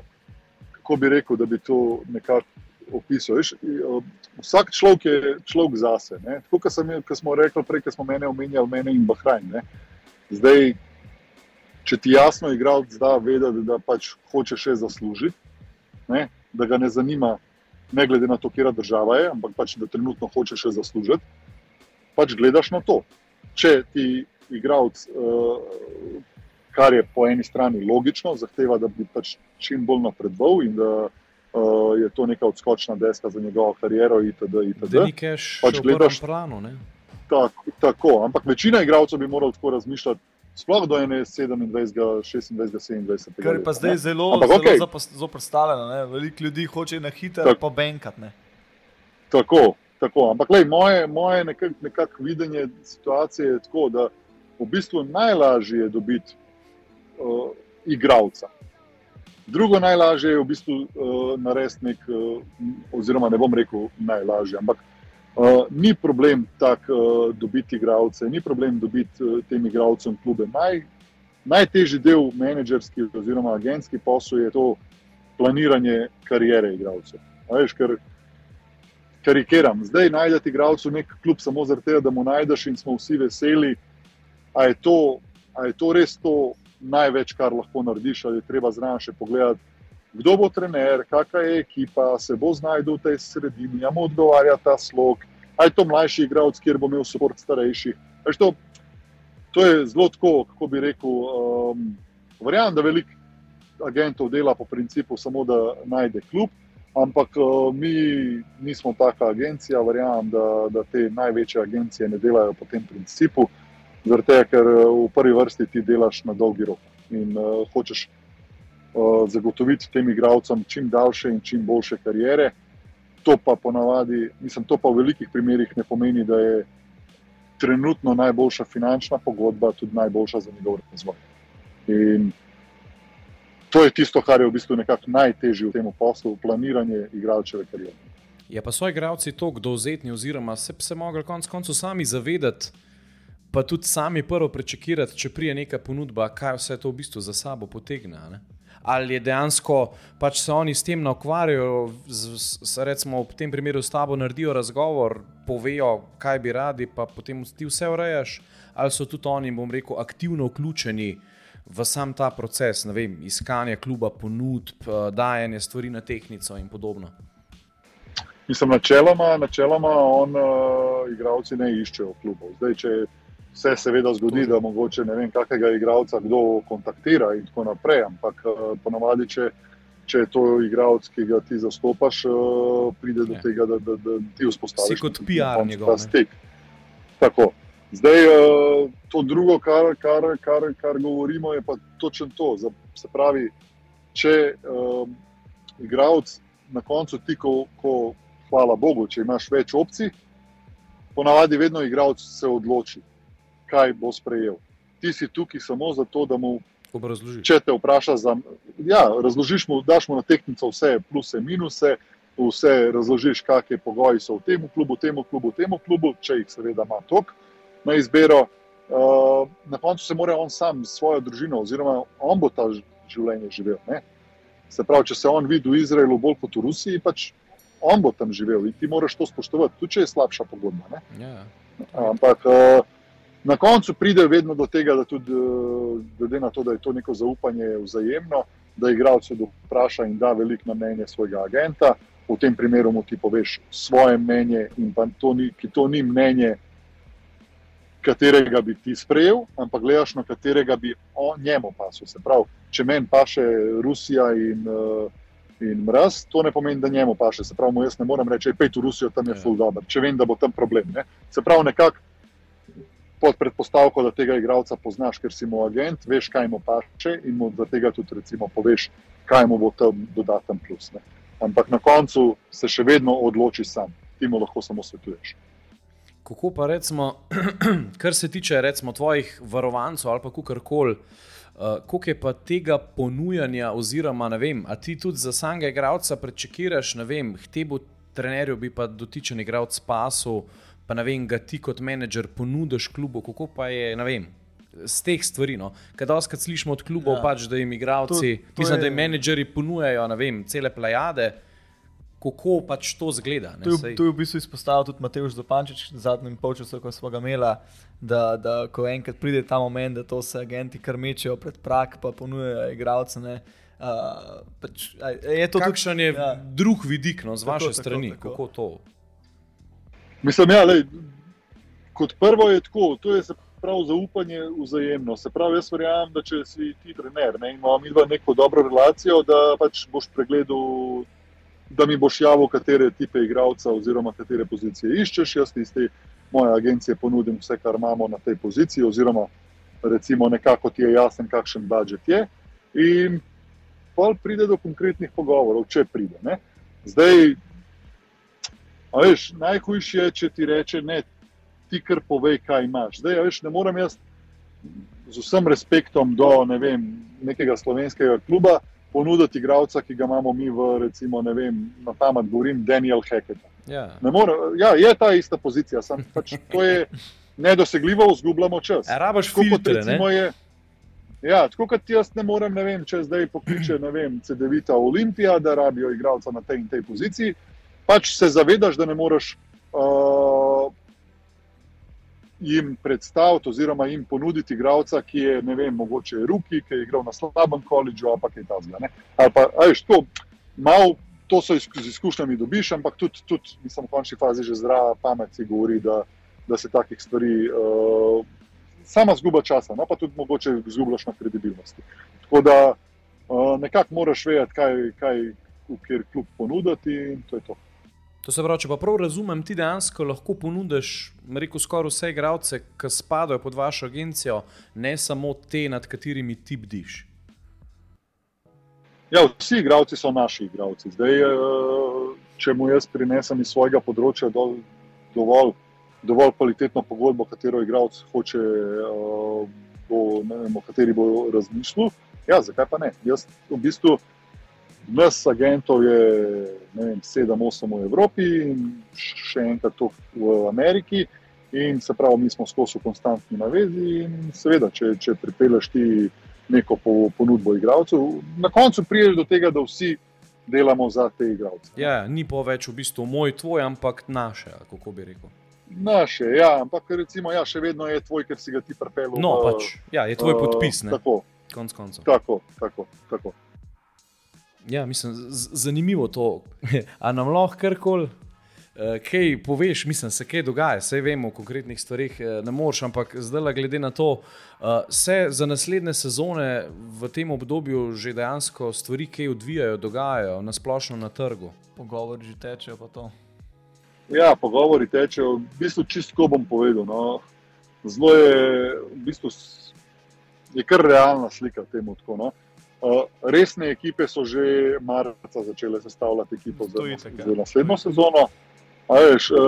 kako bi rekel, da bi to nekako opisal. Veš, uh, vsak človek je človek zase. Ne? Tako kot smo rekli prej, ko smo mene omenjali, mene in Bahrajn. Zdaj, če ti jasno igralec da vedeti, da pač hoče še zaslužiti, ne? da ga ne zanima, ne glede na to, kje država je, ampak pač, da trenutno hoče še zaslužiti, pač gledaš na to. Če ti igralec, uh, kar je po eni strani logično, zahteva, da bi pač čim bolj napredoval in da uh, je to neka odskočna deska za njegovo kariero, itd. itd. Keš Pač v prvem gledaš- planu. Ne? Tako, tako, ampak večina igralcev bi morala tako razmišljati, sploh do ene 27, 26, 27. Kar je pa zdaj zelo, Ampak zelo zapos- zoprstavljeno. Veliko ljudi hoče na hitro Tako. pa benkat. Ne? Tako, tako. Ampak lej, moje, moje nekak, nekak videnje situacije je tako, da v bistvu najlažje je dobiti uh, igralca. Drugo najlažje je v bistvu uh, narediti nek, uh, oziroma ne bom rekel najlažje, ampak uh, ni problem tak uh, dobiti igralce, ni problem dobiti uh, tem igralcem klube. Naj, najtežji del menedžerski oziroma agentski posel je to planiranje karijere igralcev. Veš, ker karikiram. Zdaj najdete igralcu nek klub samo zaradi tega, da mu najdeš in smo vsi veseli. A je to, a je to res to največ, kar lahko narediš, ali treba zraven še pogledati, kdo bo trener, kakšna je ekipa, se bo znašel v tej sredini, jim odgovarja ta slog. Ali je to mlajši igralec, kjer bo imel support starejših. Veš, to, to je zelo tako, kako bi rekel. Um, Verjamem, da veliko agentov dela po principu samo, da najde klub, ampak uh, mi nismo taka agencija. Verjamem, da, da te največje agencije ne delajo po tem principu, zaradi tega, ker uh, v prvi vrsti ti delaš na dolgi rok in uh, hočeš uh, zagotoviti tem igralcem čim daljše in čim boljše karijere. To pa ponavadi, mislim, to pa v velikih primerih ne pomeni, da je trenutno najboljša finančna pogodba tudi najboljša za njegov razvoj. In to je tisto, kar je v bistvu nekako najtežje v tem poslu, planiranje igralčeve kariere. Je pa so igralci tako dovzetni, oziroma se bi se mogli konec koncev sami zavedati, pa tudi sami prvo prečekirati, če prije neka ponudba, kaj vse to v bistvu za sabo potegne. ne? Ali je dejansko pač se oni s tem ukvarjajo, recimo v tem primeru s tabo naredijo razgovor, povejo, kaj bi radi, pa potem ti vse urejaš, ali so tudi oni, bom rekel, aktivno vključeni v sam ta proces, ne vem, iskanja kluba, ponudb, eh, dajanje stvari na tehnico in podobno. Mislim, načeloma, načeloma on, uh, igravci ne iščejo klubov. Zdaj, če se seveda zgodi, da mogoče ne vem, kakega igralca kdo kontaktira in tako naprej, ampak uh, ponavadi, če, če je to igralec, ki ga ti zastopaš, uh, pride do Ja. tega, da, da, da ti vzpostaviš Si kot na PR koncu njegov, ta ne. stik. Tako. Zdaj, uh, to drugo, kar, kar, kar, kar govorimo, je pa točno to. Se pravi, če um, igralec na koncu ti, ko, ko, hvala Bogu, če imaš več opcij, ponavadi vedno igralec se odloči, kaj bo sprejel. Ti si tukaj samo zato, da mu, Obrazloži. če te vpraša, za, ja, razložiš mu, daš mu na tehnico vse pluse, minuse, vse razložiš, kakšne pogoji so v tem klubu, v tem klubu, v tem klubu, če jih seveda ima tok na izbiro. Uh, na koncu se mora on sam s svojo družino, oziroma on bo ta življenje živel. Ne? Se pravi, če se on vidi v Izraelu bolj kot v Rusiji, pač on bo tam živel in ti moraš to spoštovati, tudi če je slabša pogodba. Ne? Ja. Ampak uh, na koncu pride vedno do tega, da tudi, uh, glede na to, da je to neko zaupanje vzajemno, da igralec vpraša in da veliko na mnenje svojega agenta. V tem primeru mu ti poveš svoje mnenje, in to ni, ki to ni mnenje, katerega bi ti sprejel, ampak gledaš, na katerega bi on njemu pasel. Se pravi, če meni paše Rusija in, uh, in mraz, to ne pomeni, da njemu paše. Se pravi, mu jaz ne morem reči, pej v Rusijo, tam je Ja. full dobro, če vem, da bo tam problem. Ne? Se pravi, nekako pod predpostavko, da tega igralca poznaš, ker si mu agent, veš, kaj mu paše in mu za tega tudi recimo poveš, kaj mu bo tam dodaten plus. Ne? Ampak na koncu se še vedno odloči sam, ti mu lahko samo svetuješ. Kako pa recimo, kar se tiče recimo tvojih varovancev ali pa kakorkoli, uh, koliko je pa tega ponujanja, oziroma ne vem, a ti tudi za samega igralca prečekiraš, ne vem, k tebu trenerju bi pa dotičen igralec pasel, pa ne vem, ga ti kot menedžer ponudiš klubu, kako pa je, ne vem, z teh stvari. No. Kaj doskrat slišimo od klubov, Ja. pač, da jim igravci, mislim, je- da jim menedžeri ponujajo vem, cele plejade, kako pač to zgleda. Ne, To je, to je v bistvu izpostavil tudi Matejš Zopančič v zadnjem polčasu, ko smo ga imeli, da, da ko enkrat pride ta moment, da to se agenti kar mečejo pred prak, pa ponujajo igralce. ne, Uh, pač, je to tudi- Kakšen je ja. ja. drug vidik no, z Tako, vaše tako, strani, tako. kako to? Mislim, ja, lej, kot prvo je tako, to je se pravi zaupanje vzajemno. Se pravi, jaz verjamem, da če si ti trener ne, in imamo mi dva neko dobro relacijo, da pač boš pregledal, da mi boš javil, katere tipe igralca oziroma katere pozicije iščeš. Jaz ti iz te moje agencije ponudim vse, kar imamo na tej poziciji, oziroma recimo nekako ti je jasen, kakšen budžet je. In pol pride do konkretnih pogovorov, če pride. Ne. Zdaj, veš, najhujše je, če ti reče, ne, ti kar povej, kaj imaš. Zdaj, veš, ne morem jaz z vsem respektom do ne vem, nekega slovenskega kluba ponuditi igralca, ki ga imamo mi v, recimo, ne vem, na pamet govorim, Daniel Hackett. Ja. Ne morem, ja, je ta ista pozicija, sam pač to je nedosegljivo, izgubljamo čas. A rabaš kot filtre, ne? recimo je. Ja, tako kot jaz ne morem, ne vem, če zdaj pokliče, ne vem, CD-vita Olimpija, da rabijo igralca na tej in tej poziciji, pač se zavedaš, da ne moreš uh, jim predstaviti oziroma jim ponuditi igralca, ki je, ne vem, mogoče ruki, ki je igral na slabem koledžu ali pa kaj takega. Ali pa, a veš, to malo. To so iz- z izkušnjami dobiš, ampak tudi, tudi mislim, v končni fazi že zdrava pamet ti govori, da, da se takih stvari uh, sama zguba časa, no pa tudi mogoče izgubljaš na kredibilnosti. Tako da uh, nekako moraš vedeti, kaj, kaj v kjer klub ponuditi in to je to. To se pravi, če pa prav razumem, ti dejansko lahko ponudiš, rekel skoraj vse igralce, ki spadajo pod vašo agencijo, ne samo te, nad katerimi ti bdiš. Ja, vsi igralci so naši igralci. Zdaj, uh, če mu jaz prinesem iz svojega področja do, dovolj, dovolj kvalitetno pogodbo, katero igralec hoče, uh, bo, ne vem, o kateri bo razmišljal, ja, zakaj pa ne? Jaz v bistvu. Nas agentov je 7-8 v Evropi in še enkrat to v Ameriki. In se pravi, mi smo skozi v konstantni navezi. In seveda, če, če pripelješ ti neko po, ponudbo igralcev, na koncu prideš do tega, da vsi delamo za te igralce. Ja, ni pa več v bistvu moj, tvoj, ampak naše, kako bi rekel. Naše, ja, ampak recimo, ja, še vedno je tvoj, ker si ga ti pripeljal. No, pač, ja, je tvoj eh, podpis, ne? Tako, Konc koncev. tako, tako. tako. Ja, mislim, zanimivo to. A nam lahko karkoli, eh, kaj poveš, mislim, se kaj dogaja, vse vemo o konkretnih stvarih, eh, ne moreš, ampak zdaj, glede na to, eh, se za naslednje sezone v tem obdobju že dejansko stvari, ki odvijajo, dogajajo na splošno na trgu. Pogovori že tečejo pa to. Ja, pogovori tečejo. V bistvu čistko bom povedal. No. Zelo je, v bistvu, je kar realna slika temu. Tako, no. Uh, resne ekipe so že marca začele sestavljati ekipo za, ja. za naslednjo sezono. A Veš, uh,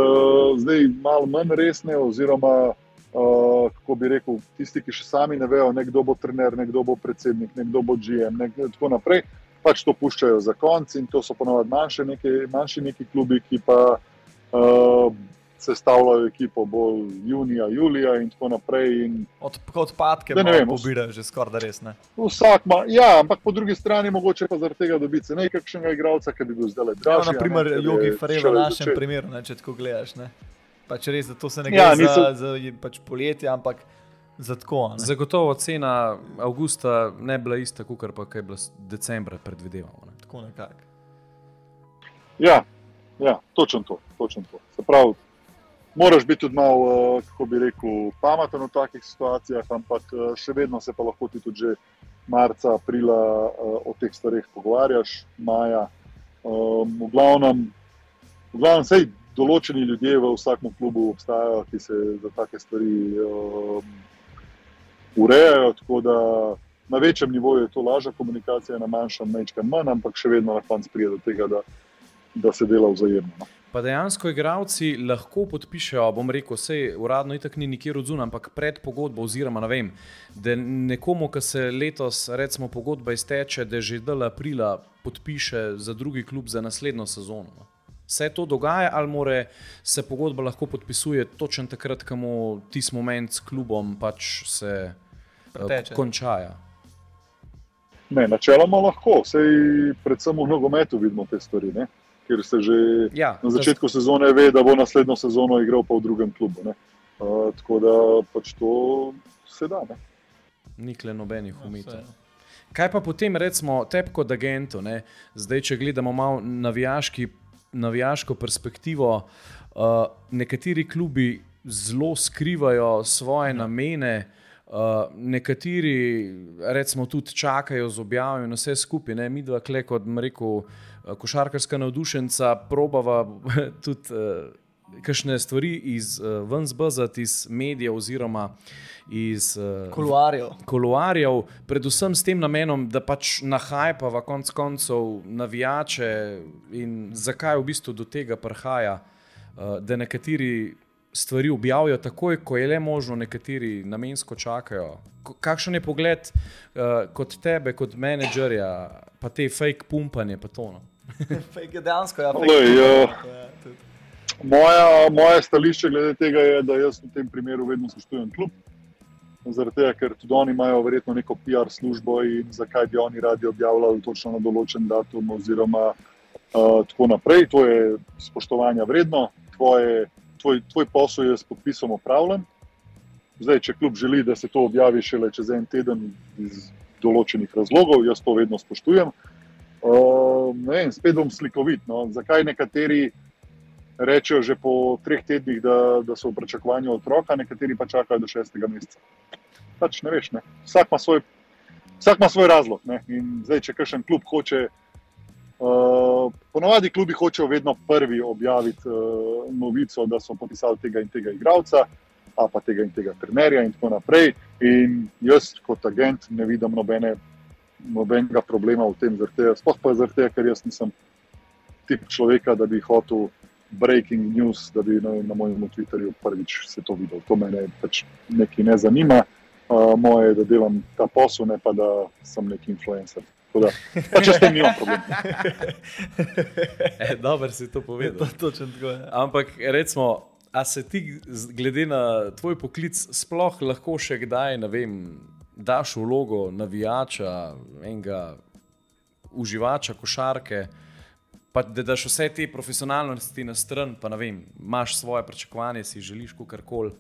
zdaj malo manj resne, oziroma uh, kako bi rekel, tisti, ki še sami ne vejo, ne kdo bo trener, ne kdo bo predsednik, ne kdo bo GM, in tako naprej. Pač to puščajo za konec in to so ponovadi manjše neki, manjši neki klubi, ki pa uh, sestavljajo ekipo bolj junija, julija in tako naprej. In Od, odpadke Da ne pobirajo že skoraj da res. Ne? vsak ima, ja, ampak po drugi strani mogoče pa zaradi tega dobiti se nekakšnega igralca, ki bi bil zdaj le Ja, dražji. a ne, naprimer, Jogi Farel v našem začel. primeru, ne, če tako gledaš. Ne? Pač res, da to se ne gre Ja, ja, niso- za, za pač poletje, ampak za tako. a ne. Zagotovo cena avgusta ne bila ista, kot pa je bila decembra predvidevamo. Ne. Tako nekako. Ja, ja točno to, točno to. Se pravi, moraš biti tudi malo, eh, kako bi rekel, pameten v takih situacijah, ampak eh, še vedno se pa lahko ti tudi marca, aprila eh, o teh stvareh pogovarjaš, maja. Um, v glavnem, v glavnem sej, določeni ljudje v vsakem klubu obstajajo, ki se za take stvari um, urejajo. Tako da na večjem nivoju je to lažja komunikacija, na manjšem nekaj manj, ampak še vedno na koncu pride do tega, da, da se dela vzajemno. Pa dejansko igravci lahko podpišejo, bom rekel, vse uradno itak ni nikjer odzunaj, ampak pred pogodbo, oziroma ne vem, da nekomu, ki se letos, recimo, pogodba izteče, da že del aprila podpiše za drugi klub za naslednjo sezono. no. Se to dogaja, ali more se pogodba lahko podpisuje točno takrat, ko mu tisti moment s klubom pač se Preteče. končajo. Ne, načeloma lahko, Sej predvsem v nogometu vidimo te stvari, ne? Ker se že Ja, na začetku sezone ve, da bo naslednjo sezono igral pa v drugem klubu. ne. Uh, tako da pač to se da. Ne? Nikle nobenih Ja, umitev. vse. Kaj pa potem, recimo, tebi kot agentu, ne? zdaj, če gledamo malo navijaški, navijaško perspektivo, uh, nekateri klubi zelo skrivajo svoje namene, uh, nekateri, recimo, tudi čakajo z objavami vse skupaj. Ne? Mi dva, kot rekel, košarkarska navdušenca, probava tudi. Uh, Kakšne stvari iz uh, ven zbazati iz medijev, oziroma iz uh, Kuluarjev. koloarjev, predvsem s tem namenom, da pač nahajpava konec koncev navijače in zakaj v bistvu do tega prihaja, uh, da nekateri stvari objavijo takoj, ko je le možno, nekateri namensko čakajo. Kakšen je pogled uh, kot tebe, kot menedžerja, pa te fake pumpanje, pa to. No? Fake je dejansko, ja. Fake. ja. Ja, tudi. Moja, moje stališče glede tega je, da jaz v tem primeru vedno spoštujem klub. Zaradi tega, ker tudi oni imajo verjetno neko PR službo in zakaj bi oni radi objavljali točno na določen datum, oziroma uh, tako naprej. To je spoštovanja vredno, tvoje, tvoj, tvoj posel je s podpisom opravljen. Zdaj, če klub želi, da se to objavi šele čez en teden iz določenih razlogov, jaz to vedno spoštujem. Uh, vem, spet bom slikovit. No. Zakaj nekateri rečejo že po treh tednih, da, da so v pričakovanju otroka, nekateri pa čakajo do šestega meseca. Pač ne veš, ne. Vsak, ima svoj, vsak ima svoj razlog. Ne. In zdaj, če kakšen klub hoče, uh, ponovadi klubi hočejo vedno prvi objaviti uh, novico, da so podpisali tega in tega igralca, a pa tega in tega trenerja in tako naprej. In jaz kot agent ne vidim nobene, nobenega problema v tem, tega, sploh pa zaradi tega, ker jaz nisem tip človeka, da bi hotel breaking news, da bi vem, na mojem Twitterju prvič se to videl. To me pač nekaj ne zanima. Uh, moje je, da delam ta posel, ne pa da sem neki influencer. Pač jaz s tem nimam problema. E, Dobro si to To povedal. točno tako. Ja. Ampak recimo, a se ti, glede na tvoj poklic, sploh lahko še kdaj, ne vem, daš vlogo navijača, enega uživača košarke, pa da daš vse te profesionalnosti na stran, pa ne vem, imaš svoje pričakovanje, si želiš karkoli.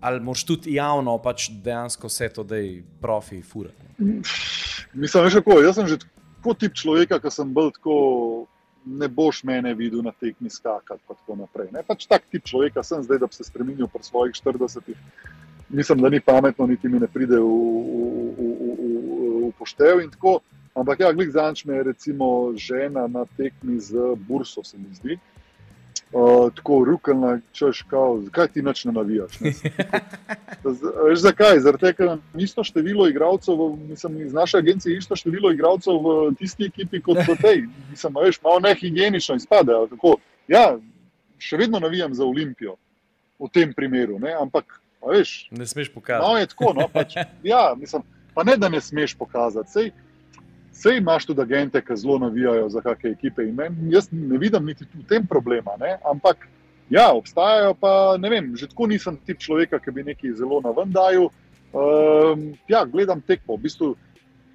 Ali moš tudi javno pač dejansko vse to, da je profi fura. Mislim, veš kako, jaz sem že tako tip človeka, ki sem bolj tako, ne boš mene videl na tekmi skakati in tako naprej. Ne? Pač tak tip človeka sem zdaj, da bi se spremenil pri svojih 40. Mislim, da ni pametno, niti mi ne pride v, v, v, v, v poštev tako. Ampak ja, glik zanč me je recimo žena na tekmi z Burso, se mi zdi. Uh, tako rukalna, češ, kao, zakaj ti nič ne navijaš? Ne? Veš zakaj? Tega, ker isto število igralcev, mislim, iz naše agencije je isto število igralcev v tisti ekipi kot v tej. Mislim, veš, malo nehigienično izpade. ja, še vedno navijam za Olimpijo v tem primeru, ne? ampak, veš, Ne smeš No, pokazati. je tako. No, pač, ja, mislim, pa ne, da ne smeš pokazati. Sej, sej imaš tudi agente, ki zelo navijajo za kakšne ekipe. Ne, jaz ne vidim niti v tem problema. Ne, ampak ja, obstajajo pa ne vem, že tako nisem tip človeka, ki bi nekaj zelo na ven dajal. Um, ja, gledam tekmo. V bistvu,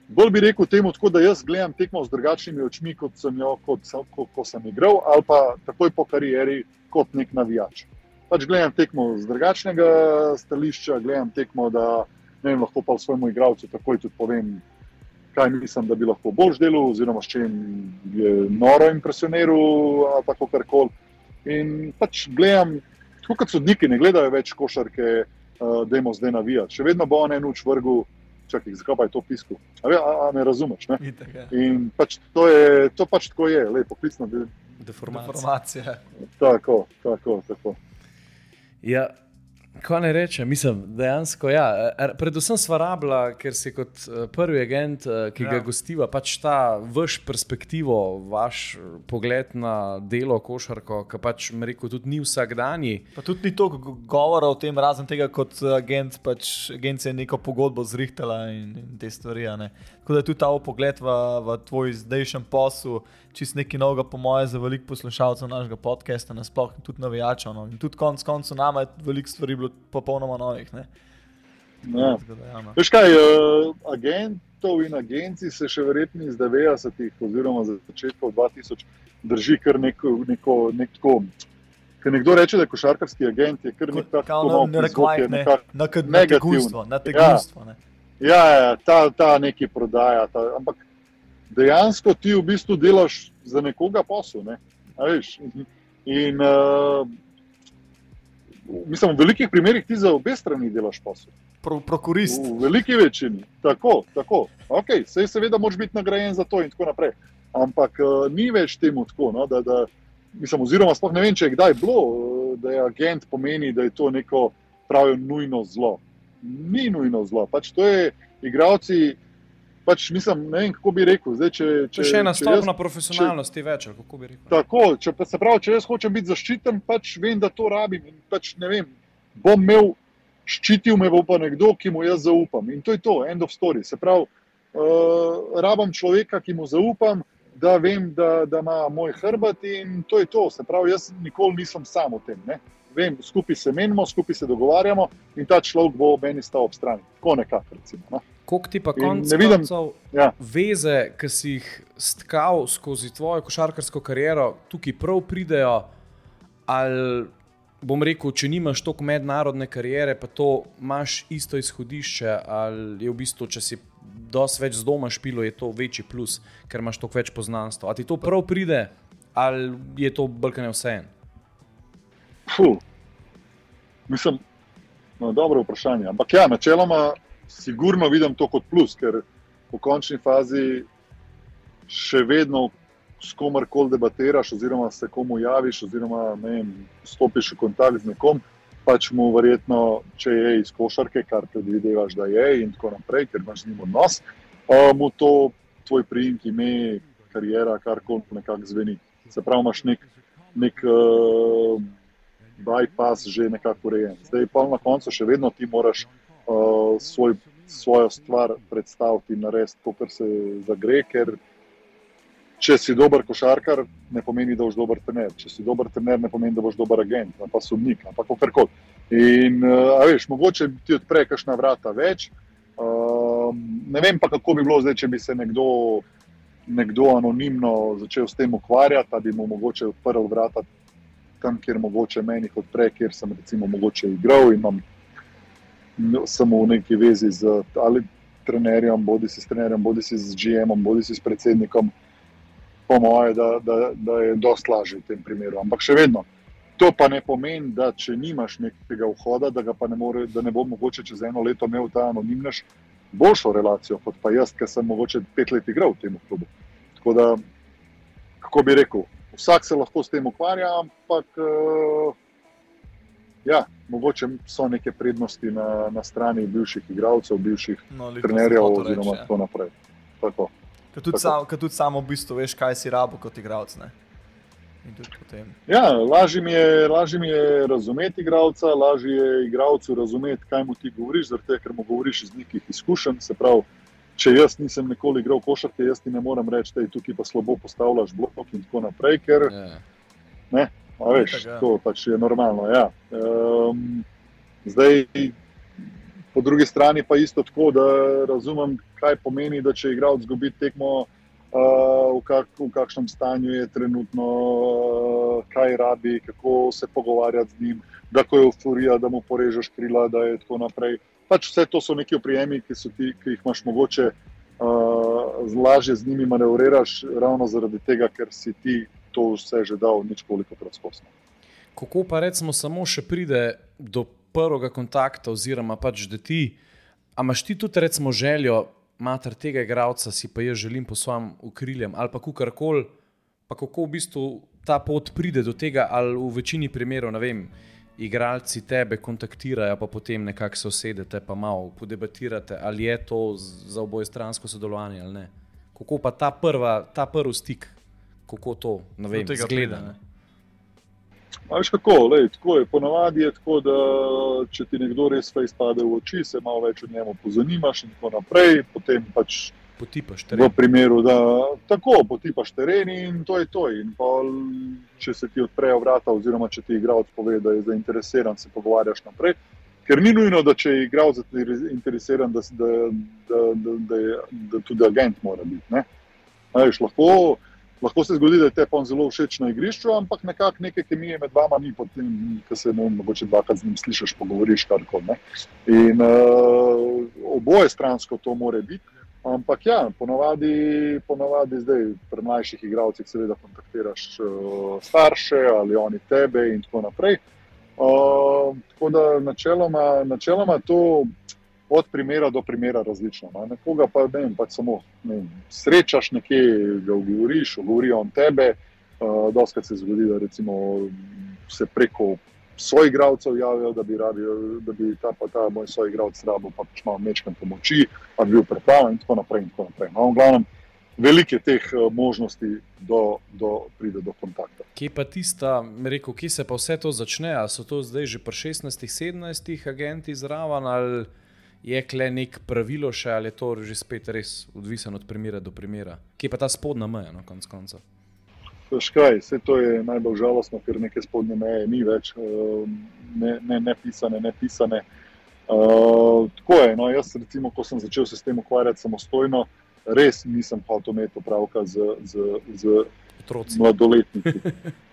bolj bi rekel temu, tako, da jaz gledam tekmo z drugačnimi očmi, kot sem jo, kot, ko, ko sem igral, ali pa takoj po karieri kot nek navijač pač gledam tekmo z drugačnega stališča, gledam tekmo, da vem, lahko pa svojemu igralcu takoj tudi povem, kaj mislim, da bi lahko bolj delal, oziroma s čim je noro impresioniral, ali pa kar koli. In pač gledam, tako kot sodniki, ne gledajo več košarke, uh, da jim zdaj navijati. Še vedno bo on en uč vrgel, čakaj, zakaj pa je to pisko. A, a, a me razumeš? Ne? Itak, ja. In pač to, je, to pač tako je, lepo, poklicno. de- Deformacija. Informacija. Tako, tako, tako. Ja, kaj ne rečem, mislim, dejansko ja. Er, Predvsem sva rabila, ker si kot eh, prvi agent, eh, ki ja. ga gostiva, pač ta vaš perspektivo, vaš eh, pogled na delo košarko, ki pač, me rekel, tudi ni vsakdanji. Pa tudi ni toliko govora o tem, razen tega, kot agent, pač agencija je neko pogodbo zrihtala in, in te stvari. ne. Tako da je tudi ta pogled v, v tvoj zdajšnjem poslu, čist nekaj novega, po mojem, za veliko poslušalcev našega podcasta, nasploh in tudi navijačev. No. In tudi konec koncev nama je veliko stvari bilo popolnoma novih. Ne. Ja. Tako ja, no. Veš kaj, uh, agentov in agencij se še verjetno iz 90-ih oziroma za začetkov 2000 drži kar neko, neko, neko Ker nekdo reče, da je košarkarski agent, je kar nek tak Kao na, komok na, zvok, je ne, nekak- na, na, na negativen. tegunstvo, na tegunstvo. Ne. Ja, ja, ta, ta neki prodaja. Ta, ampak dejansko ti v bistvu delaš za nekoga posel. Ne? In uh, mislim, v velikih primerih ti za obe strani delaš posel. Pro, prokurist. V veliki večini. Tako, tako. Okay, sej seveda moraš biti nagrajen za to in tako naprej. Ampak uh, ni več temu tako. No, da, da, mislim, oziroma, sploh ne vem, če je kdaj bilo, uh, da je agent pomeni, da je to neko pravijo nujno zlo. Ni nujno zlo. Pač to je igravci. Pač mislim, ne vem, kako bi rekel. Zdaj, če, To če, je še ena če stopna profesionalnosti več, ali kako bi rekel. Tako, če pa se pravi, če jaz hočem biti zaščiten, pač vem, da to rabim. In pač vem, bom imel, ščitil me bo pa nekdo, ki mu jaz zaupam. In to je to, end of story. Se pravi, uh, rabim človeka, ki mu zaupam, da vem, da, da ima moj hrbet in to je to. Se pravi, jaz nikoli nisem sam v tem. Ne? Vem, skupaj se menimo, skupaj se dogovarjamo in ta človek bo meni stal ob strani. Tako nekako, recimo. No? Koliko ti pa ne vidim- koncev Ja. veze, ki si jih stkal skozi tvojo košarkarsko kariero, tukaj prav pridejo, ali bom rekel, če nimaš toliko mednarodne kariere, pa to imaš isto izhodišče, ali je v bistvu, če si dosti več z doma špilo, je to večji plus, ker imaš toliko več poznanstva. A ti to prav pride, ali je to brkane vse en? Puh. Mislim, no, dobro vprašanje. Ampak ja, načeloma, sigurno vidim to kot plus, ker v končni fazi še vedno s komarkoli debatiraš, oziroma se komu javiš, oziroma vem, stopiš v kontakt z nekom. Pač mu verjetno, če je iz košarke, kar predvidevaš, da je, in tako naprej, ker imaš z njim odnos, mu to tvoj priimek, ime, karijera, karkoli nekako zveni. Se pravi, imaš nek, nek uh, bypass že nekako urejen. Zdaj pa na koncu še vedno ti moraš uh, svoj, svojo stvar predstaviti in narediti, kot se zagre, ker če si dober košarkar, ne pomeni, da boš dober trener. Če si dober trener, ne pomeni, da boš dober agent, pa sodnik, ali pa kakorkoli. In, uh, veš, mogoče ti odpre kakšna vrata več. Uh, ne vem pa, kako bi bilo zdaj, če bi se nekdo, nekdo anonimno začel s tem ukvarjati, da bi mu mogoče odprl vrata tam, kjer mogoče meni odpre, kjer sem recimo mogoče igral in imam, n- sem v neki vezi z ali trenerjem, bodi si s trenerjem, bodi si z GM-om, bodi si s predsednikom. Po moje, da, da, da je dosti lažje v tem primeru. Ampak še vedno, to pa ne pomeni, da če nimaš nekega vhoda, da, ga pa ne, more, da ne bo mogoče čez eno leto imel ta anonimnež boljšo relacijo kot pa jaz, ker sem mogoče pet let igral v tem klubu. Tako da, kako bi rekel, vsak se lahko s tem ukvarja, ampak uh, ja, mogoče so neke prednosti na, na strani bivših igralcev, bivših No, trenerjev oziroma reči, tako naprej. Tako. Ker tudi, sam, ker tudi samo v bistvu veš, kaj si rabo kot igralec. Ja, lažje mi je, lažje mi je razumeti igralca, lažje je igralcu razumeti, kaj mu ti govoriš, tega, ker mu govoriš iz nekih izkušenj. Se pravi, če jaz nisem nikoli igral košarke, jaz ti ne morem reči, da je tukaj pa slabo postavljaš blok in tako naprej, ker Ja. A veš, Itak, ja. to pač je normalno. Ja. Um, zdaj, po drugi strani pa isto tako, da razumem, kaj pomeni, da če igralec izgubi tekmo, uh, v, kak, v kakšnem stanju je trenutno, uh, kaj rabi, kako se pogovarjati z njim, da ko je euforija, da mu porežeš krila, da je tako naprej. Pač vse to so neki oprijemi, ki, ti, ki jih imaš mogoče uh, lažje z njimi manevriraš, ravno zaradi tega, ker si ti to vse že dal ničkoliko krat spostno. Kako pa recimo samo še pride do prvega kontakta, oziroma pač da ti, a imaš ti tudi recimo željo, mater tega igralca si pa jaz želim po svojem okriljem ali pa kukorkoli, pa kako v bistvu ta pot pride do tega, ali v večini primerov, ne vem igralci tebe kontaktirajo, pa potem nekako se usedete, pa malo podebatirate, ali je to za oboje stransko sodelovanje ali ne. Kako pa ta, prva, ta prvi stik, kako to, vem, zgleda. pride, ne. veš kako, lej, tako je. Ponavadi je tako, da če ti nekdo res fejs pade v oči, se malo več o njemu pozanimaš in tako naprej, potem pač Potipaš v teren. primeru, da tako potipaš teren in to je to. In pol, če se ti odprejo vrata, oziroma če ti igralec pove, da je zainteresiran, se pogovarjaš naprej. Ker ni nujno, da če je igralec zainteresiran, da, da, da, da, da, je, da tudi agent mora biti. Ne? Veš, lahko, lahko se zgodi, da je te pa zelo všeč na igrišču, ampak nekako neke kemije med vama ni, potem, ki se ne mogoče dvakrat z njim slišiš, pogovoriš karkoli. In uh, oboje stransko to more biti. Ampak ja, ponovadi, ponovadi zdaj pri mlajših igralcih seveda kontaktiraš uh, starše ali oni tebe in tako naprej. Uh, tako da načeloma, načeloma to od primera do primera različno. No. Nekoga pa ne vem, pač samo ne vem, srečaš nekje, ga govoriš, govorijo o tebe. Uh, Doskrat se zgodi, da se preko soigravcev javijo, da bi, rabijo, da bi ta, pa ta moj soigravc rabo pa pač malo mečkam pomoči, pa bi bil pripravljen in tako naprej. In tako naprej. No, v glavnem, velike teh eh, možnosti, da pride do kontakta. Kje pa tista, rekel, kje se pa vse to začne? Ali so to zdaj že pri 16-17 agentih zraven, ali je kle nek pravilo še, ali je to že spet res odvisno od primera do primera? Kje pa ta spodnja meja, na no, koncu konca? Škaj, vse to je najbolj žalostno, ker neke spodnje meje ni več, eh, ne, ne, ne pisane, ne pisane. Uh, tako je. No, jaz, recimo, ko sem začel se s tem ukvarjati samostojno, uh, res nisem hotel imeti opravka z, z, z mladoletniki.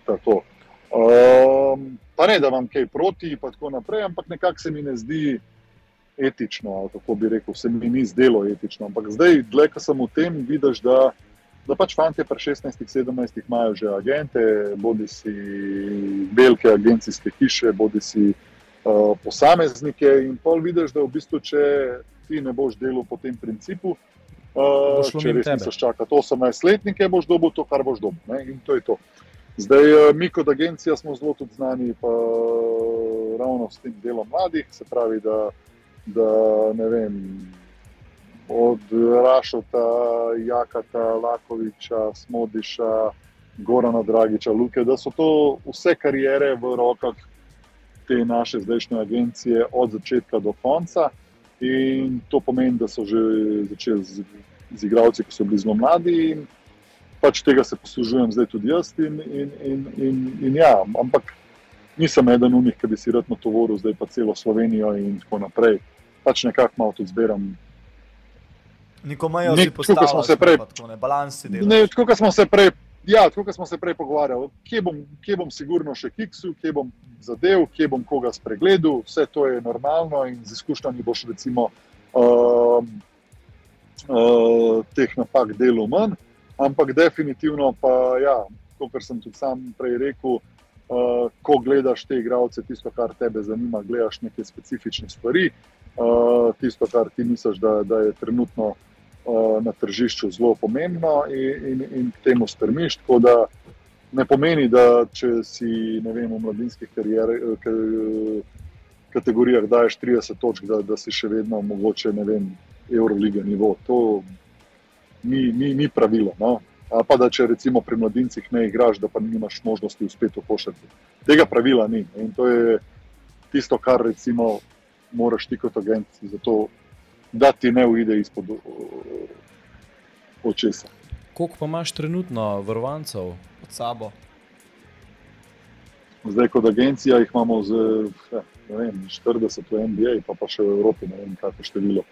Um, pa ne, da vam kaj proti, pa tako naprej, ampak nekako se mi ne zdi etično, kako bi rekel, se mi ni zdelo etično. Ampak zdaj, dlje, ko sem v tem, vidiš, da, da pač fanti pri 16-17 imajo že agente, bodi si velike agencijske hiše, bodi si uh, posameznike in pol vidiš, da v bistvu, če ti ne boš delal po tem principu, Uh, če res misliš čakati 18-letnike, boš dobil to, kar boš dobil. Ne? In to je to. Zdaj, uh, mi kot agencija smo zelo tudi znani, pa ravno s tem delom mladih, se pravi, da, da ne vem, od Rašota, Jakata, Lakoviča, Smodiša, Gorana Dragiča, Luke, da so to vse karijere v rokah te naše zdajšnje agencije od začetka do konca. In to pomeni, da so že začeli z, z igravci, ki so bili zelo mladi. Pač tega se poslužujem zdaj tudi jaz. In, in, in, in, in ja, ampak nisem eden od njih, ki bi si rad na to vrnil, zdaj pa celo Slovenijo in tako naprej. Pač nekako malo tudi zberam. Nikomajo smo se prej, ne balansi. Ne, kot smo se prej Ja, kot smo se prej pogovarjali, kje bom, kje bom sigurno še kiksu, kje bom zadev, kje bom koga spregledal, vse to je normalno in z izkušnjami boš recimo uh, uh, teh napak delal manj. Ampak definitivno pa, ja, kot sem tudi sam prej rekel, uh, ko gledaš te igralce, tisto, kar tebe zanima, gledaš neke specifične stvari, uh, tisto, kar ti misliš, da, da je trenutno. Eh, na tržišču zelo pomembno in, in, in k temu strmiš. Tako da ne pomeni, da če si vem, v mladinskih eh, kategorijah daješ 30 točk, da, da si še vedno mogoče ne vem, Euroliga nivo. To ni, ni, ni pravilo. No? A pa da če recimo pri mladincih ne igraš, da pa nimaš možnosti uspeti v košarki. Tega pravila ni. In to je tisto, kar recimo moraš ti kot agent. Zato da ti ne uide izpod očesa. Koliko pa imaš trenutno vrvancev pod sabo? Zdaj, kot agencija, jih imamo z ja, vem, 40 v NBA, pa, pa še v Evropi, ne vem, kako število.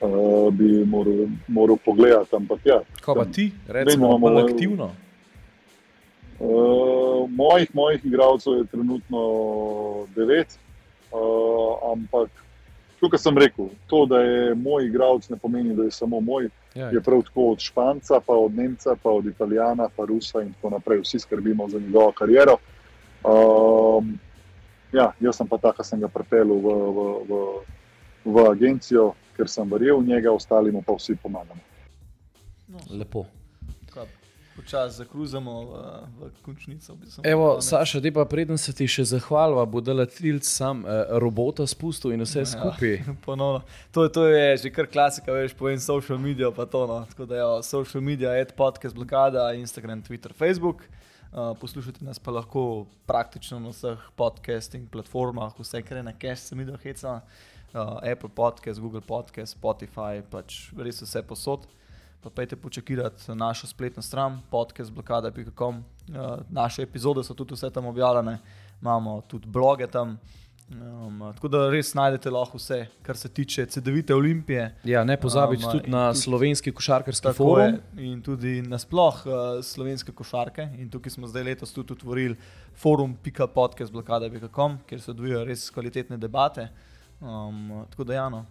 Uh, bi moral, moral pogledati. Ampak, ja, Kaj pa ti, recimo, bolj aktivno? Uh, mojih, mojih igralcev je trenutno devet, uh, ampak kot sem rekel, to, da je moj igralec, ne pomeni, da je samo moj. Ja, je prav tako od Španca, pa od Nemca, pa od Italijana, pa Rusa in tako naprej. Vsi skrbimo za njegovo kariero. Um, ja, jaz sem pa ta, ki sem ga pripeljal v, v, v, v agencijo, ker sem verjel v njega, ostalim pa vsi pomagamo. No. Lepo počasi zakruzamo v, v končnico. Evo, Saša, ti pa preden se ti še zahvalva, bo da letilc sam eh, robota spustil in vse ja, skupaj. Ponovno. To, to je že kar klasika, veš, povem social media, pa to. No. Tako da je social media, ad podcast, blokada, Instagram, Twitter, Facebook. Uh, poslušate nas pa lahko praktično na vseh podcasting platformah, vse kar je na cache, se mi da heca, uh, Apple podcast, Google podcast, Spotify, pač res vse posod pa pejte počakirati našo spletno stran, podcast.com. Uh, naše epizode so tudi vse tam objavljene, imamo tudi bloge tam. Um, tako da res najdete lahko vse, kar se tiče CD-vite Olimpije. Ja, ne pozabite Um, tudi in na tudi- slovenski košarkarski forum. je, in tudi nasploh uh, slovenske košarke. In tukaj smo zdaj letos tudi otvorili forum.podcast.com, kjer se odvijajo res kvalitetne debate. Um, tako da, Jano,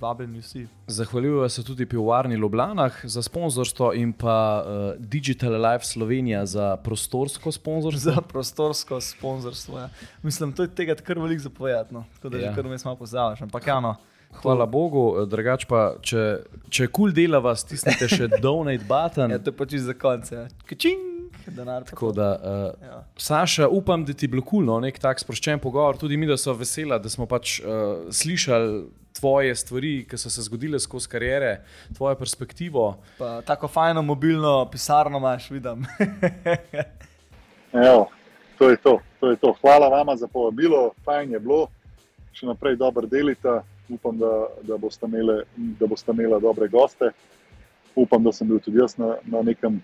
vabljeni vsi. Zahvaljujem se tudi pivovarni Ljubljana za sponzorstvo in pa uh, Digital Life Slovenija za prostorsko sponzorstvo. Za prostorsko sponzorstvo. Ja. Mislim, to je tega kar veliko zapovedati. No. Tako da Ja. že kar vmes malo pozdravljaš. Ampak, Jano, Hvala Bogu, eh, drugač pa, če, kul cool delava, stisnite še donate button. Ja, to je pač za konec. Ja. Kačing, denar. Tako da, uh, Ja. Saša, upam, da ti je bilo kulno, cool, nek tak sproščen pogovor. Tudi mi, da so vesela, da smo pač uh, slišali tvoje stvari, ki so se zgodile skozi karijere, tvojo perspektivo. Pa, tako fajno mobilno pisarno imaš, vidim. Evo, to je to, to je to. Hvala vama za povabilo, fajn je bilo, še naprej dobro delite. Upam, da, da, boste imeli, da boste imeli dobre goste. Upam, da sem bil tudi jaz na, na nekem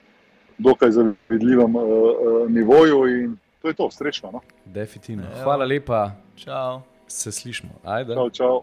dokaj zavidljivem uh, uh, nivoju in to je to, srečno. No? Definitivno. Hvala lepa, Čau. se slišmo. Ajde. Čau, čau.